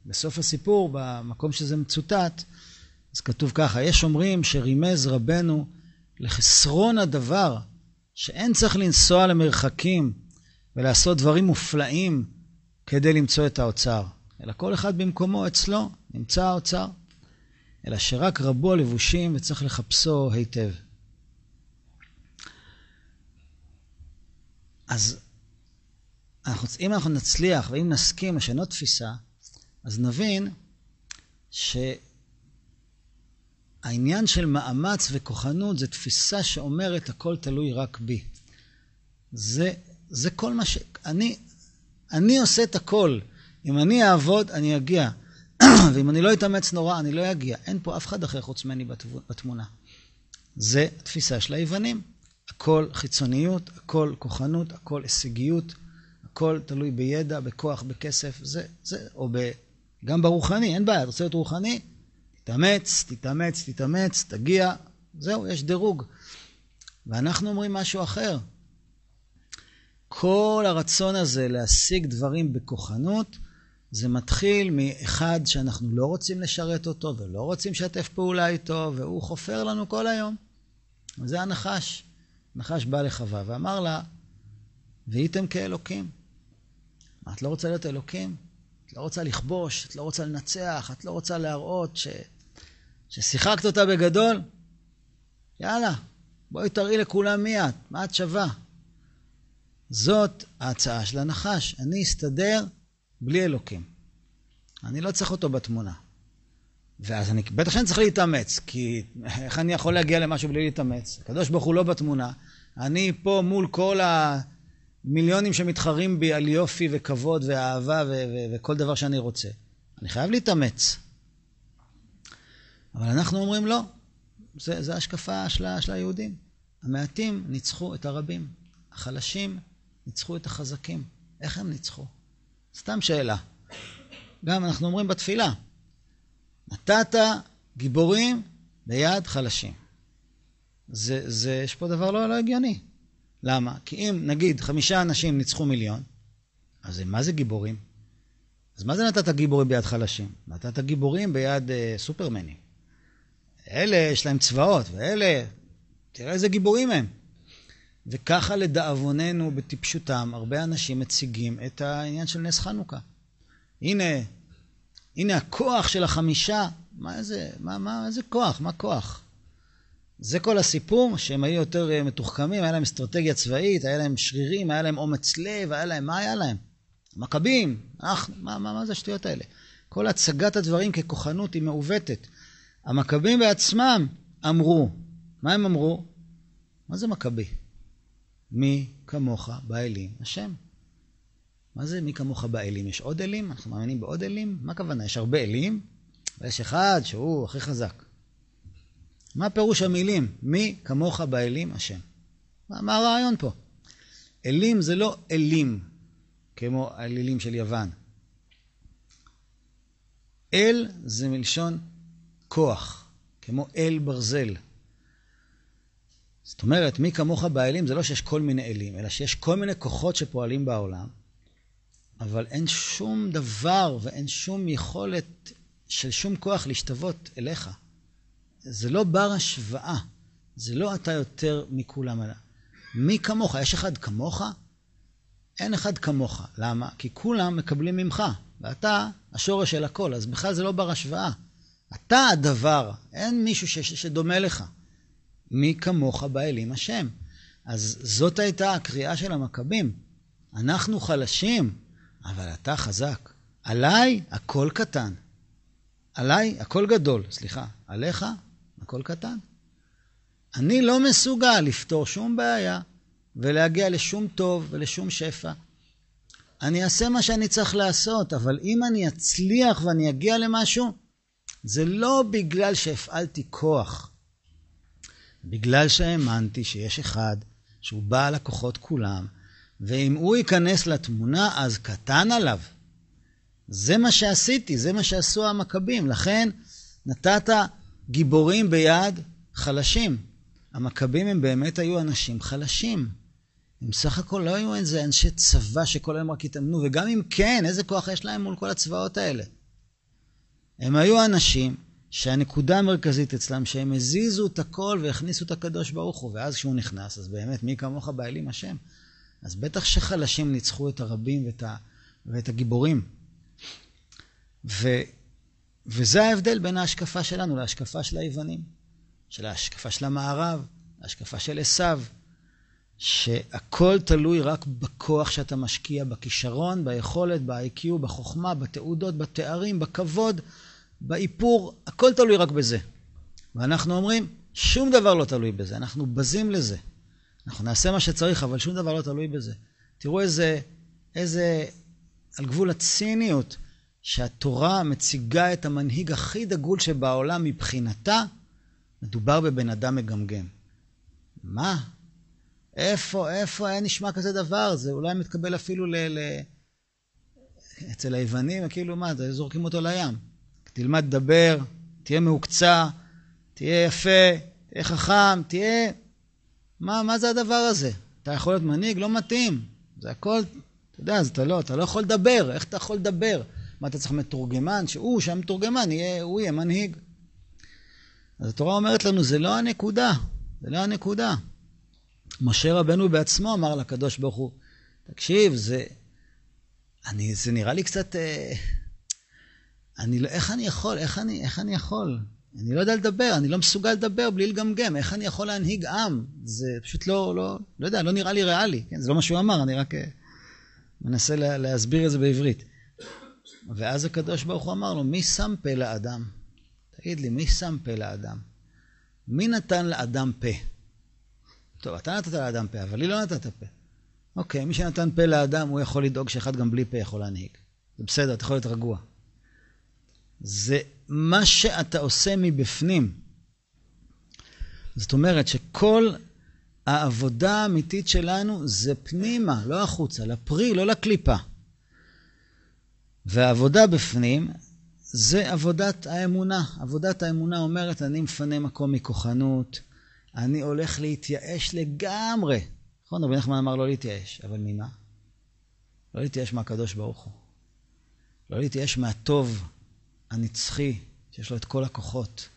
בסוף הסיפור, במקום שזה מצוטט, אז כתוב ככה, יש אומרים שרימז רבנו לחסרון הדבר, שאין צריך לנסוע למרחקים ולעשות דברים מופלאים כדי למצוא את האוצר, אלא כל אחד במקומו אצלו נמצא האוצר, אלא שרק רבו הלבושים וצריך לחפשו היטב. אז אנחנו, אם אנחנו נצליח ואם נסכים לשנות תפיסה, אז נבין שהעניין של מאמץ וכוחנות זה תפיסה שאומרת הכל תלוי רק בי. זה, זה כל מה ש... אני, אני עושה את הכל. אם אני אעבוד, אני אגיע. (clears throat) ואם אני לא אתאמץ נורא, אני לא אגיע. אין פה אף אחד אחר חוץ ממני בתמונה. זה התפיסה של היוונים. הכל חיצוניות, הכל כוחנות, הכל הישגיות, הכל תלוי בידע, בכוח, בכסף, זה, זה, או ב... גם ברוחני, אין בעיה, אתה רוצה להיות רוחני? תתאמץ, תתאמץ, תתאמץ, תגיע, זהו, יש דירוג. ואנחנו אומרים משהו אחר. כל הרצון הזה להשיג דברים בכוחנות, זה מתחיל מאחד שאנחנו לא רוצים לשרת אותו ולא רוצים לשתף פעולה איתו, והוא חופר לנו כל היום. וזה הנחש. נחש בא לחווה ואמר לה, והייתם כאלוקים. מה, את לא רוצה להיות אלוקים? את לא רוצה לכבוש, את לא רוצה לנצח, את לא רוצה להראות ש... ששיחקת אותה בגדול? יאללה, בואי תראי לכולם מי את, מה את שווה. זאת ההצעה של הנחש. אני אסתדר בלי אלוקים. אני לא צריך אותו בתמונה. ואז אני, בטח שאני צריך להתאמץ, כי איך אני יכול להגיע למשהו בלי להתאמץ? הקדוש ברוך הוא לא בתמונה. אני פה מול כל המיליונים שמתחרים בי על יופי וכבוד ואהבה ו- ו- וכל דבר שאני רוצה. אני חייב להתאמץ. אבל אנחנו אומרים לא, זו השקפה של, של היהודים. המעטים ניצחו את הרבים, החלשים ניצחו את החזקים. איך הם ניצחו? סתם שאלה. גם אנחנו אומרים בתפילה, נתת גיבורים ביד חלשים. זה, זה, יש פה דבר לא, לא הגיוני. למה? כי אם נגיד חמישה אנשים ניצחו מיליון, אז מה זה גיבורים? אז מה זה נתת גיבורים ביד חלשים? נתת גיבורים ביד אה, סופרמנים. אלה יש להם צבאות, ואלה, תראה איזה גיבורים הם. וככה לדאבוננו, בטיפשותם, הרבה אנשים מציגים את העניין של נס חנוכה. הנה, הנה הכוח של החמישה, מה זה, מה, מה, איזה כוח, מה כוח? זה כל הסיפור, שהם היו יותר אה, מתוחכמים, היה להם אסטרטגיה צבאית, היה להם שרירים, היה להם אומץ לב, היה להם, מה היה להם? מכבים, אך, מה, מה, מה זה השטויות האלה? כל הצגת הדברים ככוחנות היא מעוותת. המכבים בעצמם אמרו, מה הם אמרו? מה זה מכבי? מי כמוך באלים השם. מה זה מי כמוך באלים? יש עוד אלים? אנחנו מאמינים בעוד אלים? מה הכוונה? יש הרבה אלים, ויש אחד שהוא הכי חזק. מה פירוש המילים? מי כמוך באלים השם? מה, מה הרעיון פה? אלים זה לא אלים, כמו האלילים של יוון. אל זה מלשון כוח, כמו אל ברזל. זאת אומרת, מי כמוך באלים זה לא שיש כל מיני אלים, אלא שיש כל מיני כוחות שפועלים בעולם, אבל אין שום דבר ואין שום יכולת של שום כוח להשתוות אליך. זה לא בר השוואה, זה לא אתה יותר מכולם. מי כמוך? יש אחד כמוך? אין אחד כמוך. למה? כי כולם מקבלים ממך, ואתה השורש של הכל, אז בכלל זה לא בר השוואה. אתה הדבר, אין מישהו ש- שדומה לך. מי כמוך באלים השם. אז זאת הייתה הקריאה של המכבים. אנחנו חלשים, אבל אתה חזק. עליי הכל קטן. עליי הכל גדול, סליחה. עליך הכל קטן. אני לא מסוגל לפתור שום בעיה ולהגיע לשום טוב ולשום שפע. אני אעשה מה שאני צריך לעשות, אבל אם אני אצליח ואני אגיע למשהו, זה לא בגלל שהפעלתי כוח, בגלל שהאמנתי שיש אחד שהוא בעל הכוחות כולם, ואם הוא ייכנס לתמונה, אז קטן עליו. זה מה שעשיתי, זה מה שעשו המכבים. לכן נתת גיבורים ביד חלשים. המכבים הם באמת היו אנשים חלשים. הם סך הכל לא היו איזה אנשי צבא שכל היום רק התאמנו, וגם אם כן, איזה כוח יש להם מול כל הצבאות האלה? הם היו אנשים שהנקודה המרכזית אצלם, שהם הזיזו את הכל והכניסו את הקדוש ברוך הוא, ואז כשהוא נכנס, אז באמת, מי כמוך באלים השם? אז בטח שחלשים ניצחו את הרבים ואת, ה, ואת הגיבורים. ו, וזה ההבדל בין ההשקפה שלנו להשקפה של היוונים, של ההשקפה של המערב, ההשקפה של עשיו, שהכל תלוי רק בכוח שאתה משקיע, בכישרון, ביכולת, ב-IQ, בחוכמה, בתעודות, בתארים, בכבוד, באיפור, הכל תלוי רק בזה. ואנחנו אומרים, שום דבר לא תלוי בזה, אנחנו בזים לזה. אנחנו נעשה מה שצריך, אבל שום דבר לא תלוי בזה. תראו איזה, איזה, על גבול הציניות, שהתורה מציגה את המנהיג הכי דגול שבעולם מבחינתה, מדובר בבן אדם מגמגם. מה? איפה, איפה היה נשמע כזה דבר? זה אולי מתקבל אפילו ל... ל... אצל היוונים, כאילו מה, זורקים אותו לים. תלמד לדבר, תהיה מהוקצע, תהיה יפה, תהיה חכם, תהיה... מה, מה זה הדבר הזה? אתה יכול להיות מנהיג? לא מתאים. זה הכל, אתה יודע, אתה לא, אתה לא יכול לדבר. איך אתה יכול לדבר? מה, אתה צריך מתורגמן? שהוא, שהמתורגמן, יהיה, הוא יהיה מנהיג. אז התורה אומרת לנו, זה לא הנקודה. זה לא הנקודה. משה רבנו בעצמו אמר לקדוש ברוך הוא, תקשיב, זה, אני, זה נראה לי קצת... אה, אני לא, איך אני יכול? איך אני, איך אני יכול? אני לא יודע לדבר, אני לא מסוגל לדבר בלי לגמגם. איך אני יכול להנהיג עם? זה פשוט לא, לא, לא יודע, לא נראה לי ריאלי. כן? זה לא מה שהוא אמר, אני רק אה, מנסה לה, להסביר את זה בעברית. ואז הקדוש ברוך הוא אמר לו, מי שם פה לאדם? תגיד לי, מי שם פה לאדם? מי נתן לאדם פה? טוב, אתה נתת לאדם פה, אבל לי לא נתת פה. אוקיי, מי שנתן פה לאדם, הוא יכול לדאוג שאחד גם בלי פה יכול להנהיג. זה בסדר, אתה יכול להיות רגוע. זה מה שאתה עושה מבפנים. זאת אומרת שכל העבודה האמיתית שלנו זה פנימה, לא החוצה, לפרי, לא לקליפה. והעבודה בפנים זה עבודת האמונה. עבודת האמונה אומרת, אני מפנה מקום מכוחנות, אני הולך להתייאש לגמרי. נכון, רבי נחמן אמר לא להתייאש, אבל ממה? לא להתייאש מהקדוש ברוך הוא. לא להתייאש מהטוב הנצחי, שיש לו את כל הכוחות,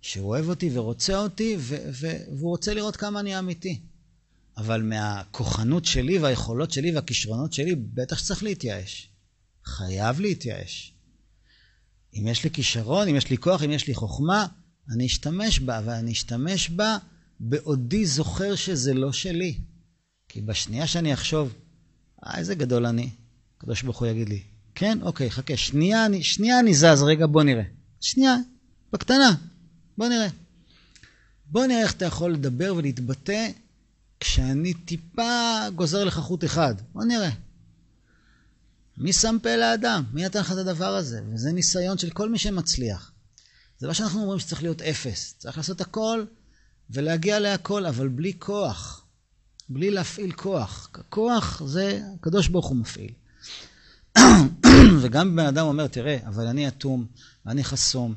שהוא אוהב אותי ורוצה אותי, והוא רוצה לראות כמה אני אמיתי. אבל מהכוחנות שלי והיכולות שלי והכישרונות שלי, בטח שצריך להתייאש. חייב להתייאש. אם יש לי כישרון, אם יש לי כוח, אם יש לי חוכמה, אני אשתמש בה, אבל אני אשתמש בה בעודי זוכר שזה לא שלי. כי בשנייה שאני אחשוב, אה, איזה גדול אני, הקדוש ברוך הוא יגיד לי, כן, אוקיי, חכה, שנייה, שנייה אני זז, רגע, בוא נראה. שנייה, בקטנה, בוא נראה. בוא נראה איך אתה יכול לדבר ולהתבטא כשאני טיפה גוזר לך חוט אחד. בוא נראה. מי שם פה לאדם? מי נתן לך את הדבר הזה? וזה ניסיון של כל מי שמצליח. זה לא שאנחנו אומרים שצריך להיות אפס. צריך לעשות הכל ולהגיע להכל, אבל בלי כוח. בלי להפעיל כוח. כוח זה הקדוש ברוך הוא מפעיל. (coughs) וגם בן אדם אומר, תראה, אבל אני אטום, ואני חסום.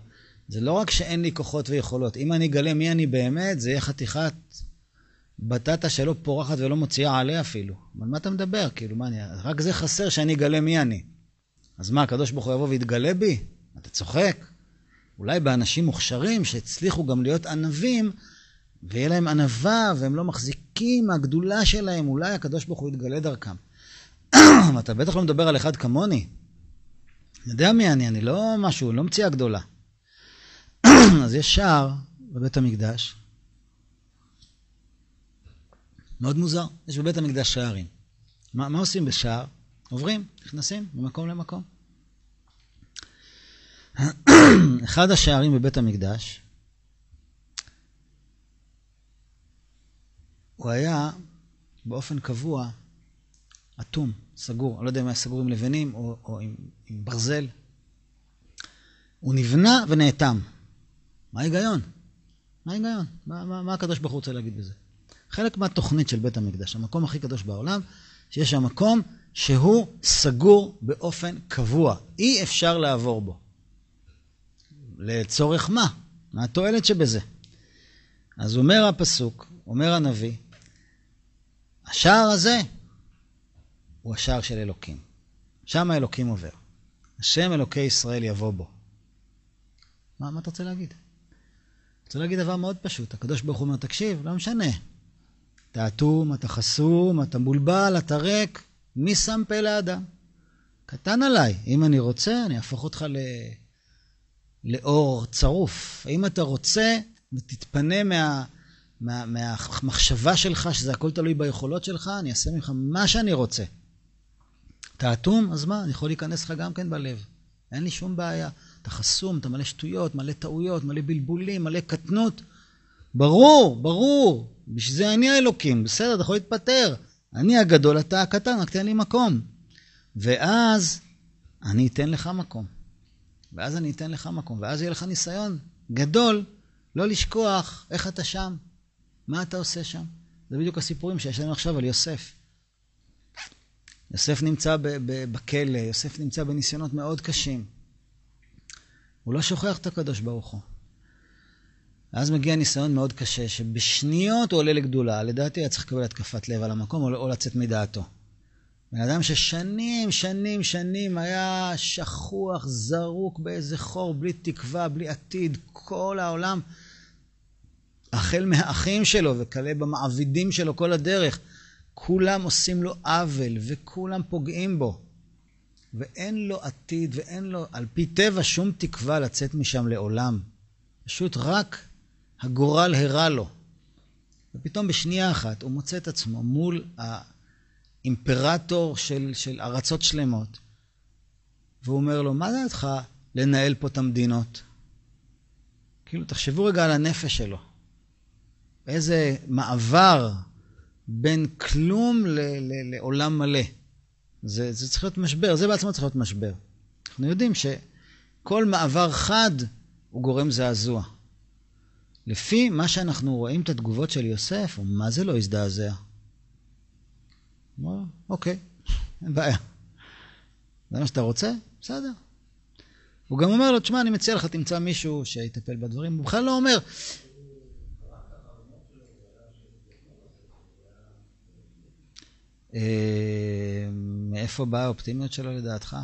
זה לא רק שאין לי כוחות ויכולות. אם אני אגלה מי אני באמת, זה יהיה חתיכת בטטה שלא פורחת ולא מוציאה עליה אפילו. אבל מה אתה מדבר? כאילו, מה אני... רק זה חסר שאני אגלה מי אני. אז מה, הקדוש ברוך הוא יבוא ויתגלה בי? אתה צוחק? אולי באנשים מוכשרים שהצליחו גם להיות ענבים, ויהיה להם ענווה, והם לא מחזיקים מהגדולה שלהם, אולי הקדוש ברוך הוא יתגלה דרכם. (coughs) אתה בטח לא מדבר על אחד כמוני. אני יודע מי אני, אני לא משהו, לא מציאה גדולה. (coughs) אז יש שער בבית המקדש, מאוד מוזר, יש בבית המקדש שערים. מה, מה עושים בשער? עוברים, נכנסים ממקום למקום. (coughs) אחד השערים בבית המקדש, הוא היה באופן קבוע אטום, סגור. אני לא יודע אם היה סגור עם לבנים או, או עם, עם ברזל. הוא נבנה ונאטם. מה ההיגיון? מה ההיגיון? מה, מה, מה הקדוש ברוך הוא רוצה להגיד בזה? חלק מהתוכנית של בית המקדש, המקום הכי קדוש בעולם, שיש שם מקום שהוא סגור באופן קבוע. אי אפשר לעבור בו. לצורך מה? מה התועלת שבזה? אז אומר הפסוק, אומר הנביא, השער הזה הוא השער של אלוקים. שם האלוקים עובר. השם אלוקי ישראל יבוא בו. מה, מה אתה רוצה להגיד? אני רוצה להגיד דבר מאוד פשוט. הקדוש ברוך הוא אומר, תקשיב, לא משנה. אתה אטום, אתה חסום, אתה מבולבל, אתה ריק. מי שם פה לאדם? קטן עליי. אם אני רוצה, אני אהפוך אותך ל... לאור צרוף. אם אתה רוצה ותתפנה מה... מה, מהמחשבה שלך, שזה הכל תלוי ביכולות שלך, אני אעשה ממך מה שאני רוצה. אתה אטום, אז מה? אני יכול להיכנס לך גם כן בלב. אין לי שום בעיה. אתה חסום, אתה מלא שטויות, מלא טעויות, מלא בלבולים, מלא קטנות. ברור, ברור. בשביל זה אני האלוקים. בסדר, אתה יכול להתפטר. אני הגדול, אתה הקטן, רק תן לי מקום. ואז אני אתן לך מקום. ואז אני אתן לך מקום. ואז יהיה לך ניסיון גדול לא לשכוח איך אתה שם. מה אתה עושה שם? זה בדיוק הסיפורים שיש לנו עכשיו על יוסף. יוסף נמצא בכלא, יוסף נמצא בניסיונות מאוד קשים. הוא לא שוכח את הקדוש ברוך הוא. אז מגיע ניסיון מאוד קשה, שבשניות הוא עולה לגדולה. לדעתי היה צריך לקבל התקפת לב על המקום, או לצאת מדעתו. בן אדם ששנים, שנים, שנים היה שכוח, זרוק באיזה חור, בלי תקווה, בלי עתיד, כל העולם החל מהאחים שלו וכלה במעבידים שלו כל הדרך, כולם עושים לו עוול וכולם פוגעים בו. ואין לו עתיד ואין לו, על פי טבע, שום תקווה לצאת משם לעולם. פשוט רק הגורל הרע לו. ופתאום בשנייה אחת הוא מוצא את עצמו מול האימפרטור של, של ארצות שלמות, והוא אומר לו, מה דעתך לנהל פה את המדינות? כאילו, תחשבו רגע על הנפש שלו. איזה מעבר בין כלום ל- ל- לעולם מלא. זה, זה צריך להיות משבר, זה בעצמו צריך להיות משבר. אנחנו יודעים שכל מעבר חד הוא גורם זעזוע. לפי מה שאנחנו רואים את התגובות של יוסף, הוא מה זה לא הזדעזע? אמר, אוקיי, אין בעיה. זה מה שאתה רוצה? בסדר. הוא גם אומר לו, תשמע, אני מציע לך, תמצא מישהו שיטפל בדברים. הוא בכלל לא אומר, מאיפה באה האופטימיות שלו לדעתך?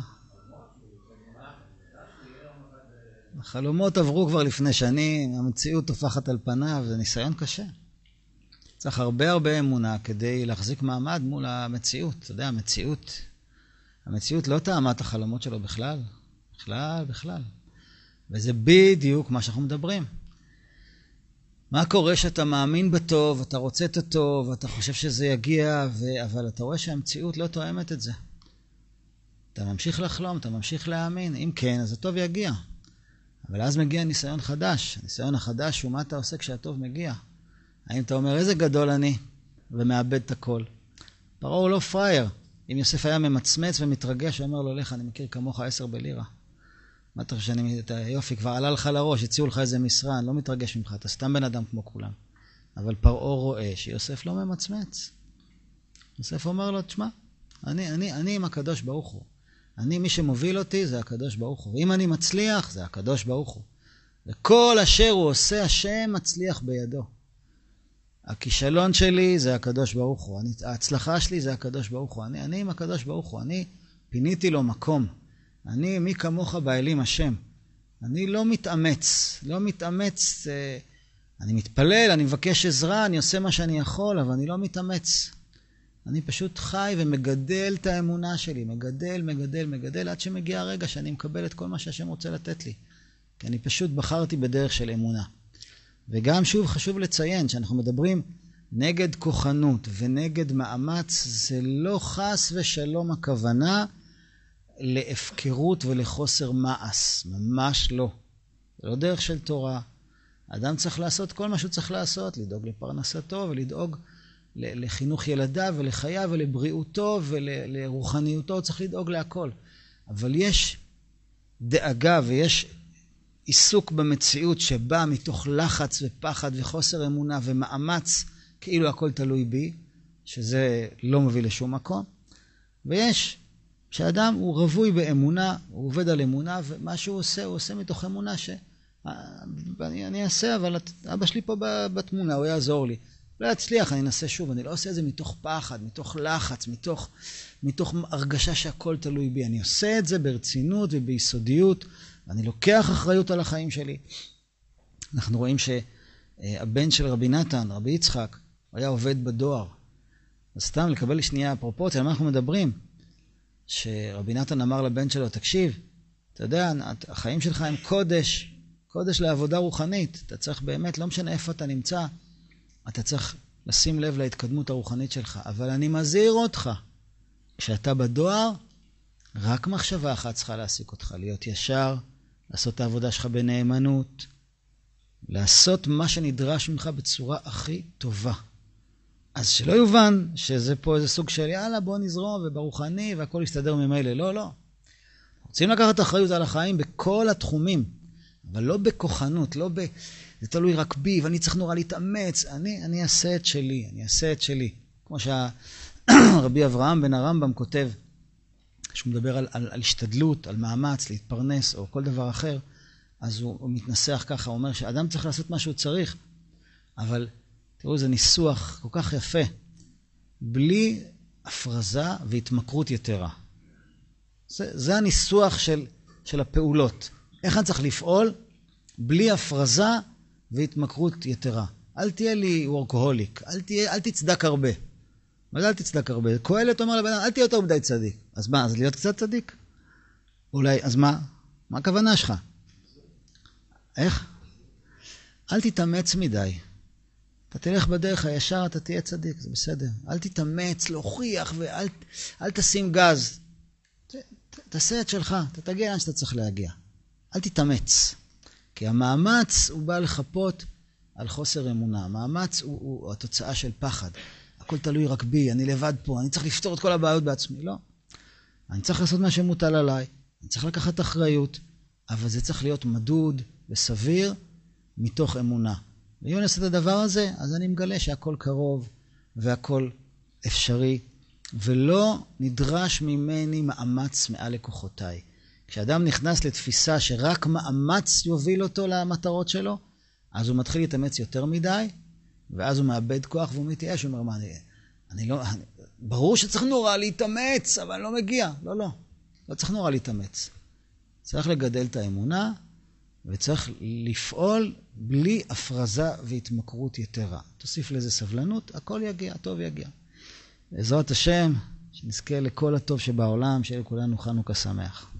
החלומות עברו כבר לפני שנים, המציאות טופחת על פניו, זה ניסיון קשה. צריך הרבה הרבה אמונה כדי להחזיק מעמד מול המציאות. אתה יודע, המציאות, המציאות לא טעמה את החלומות שלו בכלל. בכלל, בכלל. וזה בדיוק מה שאנחנו מדברים. מה קורה שאתה מאמין בטוב, אתה רוצה את הטוב, אתה חושב שזה יגיע, ו... אבל אתה רואה שהמציאות לא תואמת את זה. אתה ממשיך לחלום, אתה ממשיך להאמין. אם כן, אז הטוב יגיע. אבל אז מגיע ניסיון חדש. הניסיון החדש הוא מה אתה עושה כשהטוב מגיע. האם אתה אומר, איזה גדול אני, ומאבד את הכל. פרעה הוא לא פראייר. אם יוסף היה ממצמץ ומתרגש, הוא אומר לו, לך, אני מכיר כמוך עשר בלירה. מה אתה חושב שאני... יופי, כבר עלה לך לראש, הציעו לך איזה משרה, אני לא מתרגש ממך, אתה סתם בן אדם כמו כולם. אבל פרעה רואה שיוסף לא ממצמץ. יוסף אומר לו, תשמע, אני, אני, אני עם הקדוש ברוך הוא. אני, מי שמוביל אותי זה הקדוש ברוך הוא. ואם אני מצליח, זה הקדוש ברוך הוא. וכל אשר הוא עושה, השם מצליח בידו. הכישלון שלי זה הקדוש ברוך הוא. אני, ההצלחה שלי זה הקדוש ברוך הוא. אני, אני עם הקדוש ברוך הוא. אני פיניתי לו מקום. אני, מי כמוך באלים השם. אני לא מתאמץ, לא מתאמץ, אה, אני מתפלל, אני מבקש עזרה, אני עושה מה שאני יכול, אבל אני לא מתאמץ. אני פשוט חי ומגדל את האמונה שלי, מגדל, מגדל, מגדל, עד שמגיע הרגע שאני מקבל את כל מה שהשם רוצה לתת לי. כי אני פשוט בחרתי בדרך של אמונה. וגם שוב חשוב לציין שאנחנו מדברים נגד כוחנות ונגד מאמץ, זה לא חס ושלום הכוונה להפקרות ולחוסר מעש, ממש לא. זה לא דרך של תורה. אדם צריך לעשות כל מה שהוא צריך לעשות, לדאוג לפרנסתו ולדאוג לחינוך ילדיו ולחייו ולבריאותו ולרוחניותו, הוא צריך לדאוג להכל. אבל יש דאגה ויש עיסוק במציאות שבא מתוך לחץ ופחד וחוסר אמונה ומאמץ, כאילו הכל תלוי בי, שזה לא מביא לשום מקום. ויש שאדם הוא רווי באמונה, הוא עובד על אמונה, ומה שהוא עושה, הוא עושה מתוך אמונה ש... אני, אני אעשה, אבל אבא שלי פה בתמונה, הוא יעזור לי. לא יצליח, אני אנסה שוב. אני לא עושה את זה מתוך פחד, מתוך לחץ, מתוך, מתוך הרגשה שהכל תלוי בי. אני עושה את זה ברצינות וביסודיות, ואני לוקח אחריות על החיים שלי. אנחנו רואים שהבן של רבי נתן, רבי יצחק, היה עובד בדואר. אז סתם לקבל שנייה פרופורציה, על מה אנחנו מדברים? שרבי נתן אמר לבן שלו, תקשיב, אתה יודע, החיים שלך הם קודש, קודש לעבודה רוחנית. אתה צריך באמת, לא משנה איפה אתה נמצא, אתה צריך לשים לב להתקדמות הרוחנית שלך. אבל אני מזהיר אותך, כשאתה בדואר, רק מחשבה אחת צריכה להעסיק אותך, להיות ישר, לעשות את העבודה שלך בנאמנות, לעשות מה שנדרש ממך בצורה הכי טובה. אז שלא יובן שזה פה איזה סוג של יאללה בוא נזרום וברוחני והכל יסתדר ממילא. לא, לא. רוצים לקחת אחריות על החיים בכל התחומים, אבל לא בכוחנות, לא ב... זה תלוי רק בי ואני צריך נורא להתאמץ. אני, אני אעשה את שלי, אני אעשה את שלי. כמו שהרבי (clears throat) אברהם בן הרמב"ם כותב, שהוא מדבר על, על, על השתדלות, על מאמץ, להתפרנס או כל דבר אחר, אז הוא, הוא מתנסח ככה, הוא אומר שאדם צריך לעשות מה שהוא צריך, אבל תראו איזה ניסוח כל כך יפה, בלי הפרזה והתמכרות יתרה. זה, זה הניסוח של, של הפעולות. איך אני צריך לפעול בלי הפרזה והתמכרות יתרה. אל תהיה לי וורקוהוליק, אל, אל תצדק הרבה. מה זה אל תצדק הרבה? קהלת אומר לבן אדם, אל תהיה יותר מדי צדיק. אז מה, אז להיות קצת צדיק? אולי, אז מה? מה הכוונה שלך? איך? אל תתאמץ מדי. אתה תלך בדרך הישר, אתה תהיה צדיק, זה בסדר. אל תתאמץ להוכיח ואל אל תשים גז. ת, ת, תעשה את שלך, אתה תגיע לאן שאתה צריך להגיע. אל תתאמץ. כי המאמץ הוא בא לחפות על חוסר אמונה. המאמץ הוא, הוא התוצאה של פחד. הכל תלוי רק בי, אני לבד פה, אני צריך לפתור את כל הבעיות בעצמי. לא. אני צריך לעשות מה שמוטל עליי, אני צריך לקחת אחריות, אבל זה צריך להיות מדוד וסביר מתוך אמונה. ואם אני עושה את הדבר הזה, אז אני מגלה שהכל קרוב והכל אפשרי, ולא נדרש ממני מאמץ מעל לכוחותיי. כשאדם נכנס לתפיסה שרק מאמץ יוביל אותו למטרות שלו, אז הוא מתחיל להתאמץ יותר מדי, ואז הוא מאבד כוח והוא מתייאש, הוא אומר, מה, אני, אני לא... אני, ברור שצריך נורא להתאמץ, אבל אני לא מגיע. לא, לא. לא צריך נורא להתאמץ. צריך לגדל את האמונה, וצריך לפעול בלי הפרזה והתמכרות יתרה. תוסיף לזה סבלנות, הכל יגיע, הטוב יגיע. בעזרת השם, שנזכה לכל הטוב שבעולם, שיהיה לכולנו חנוכה שמח.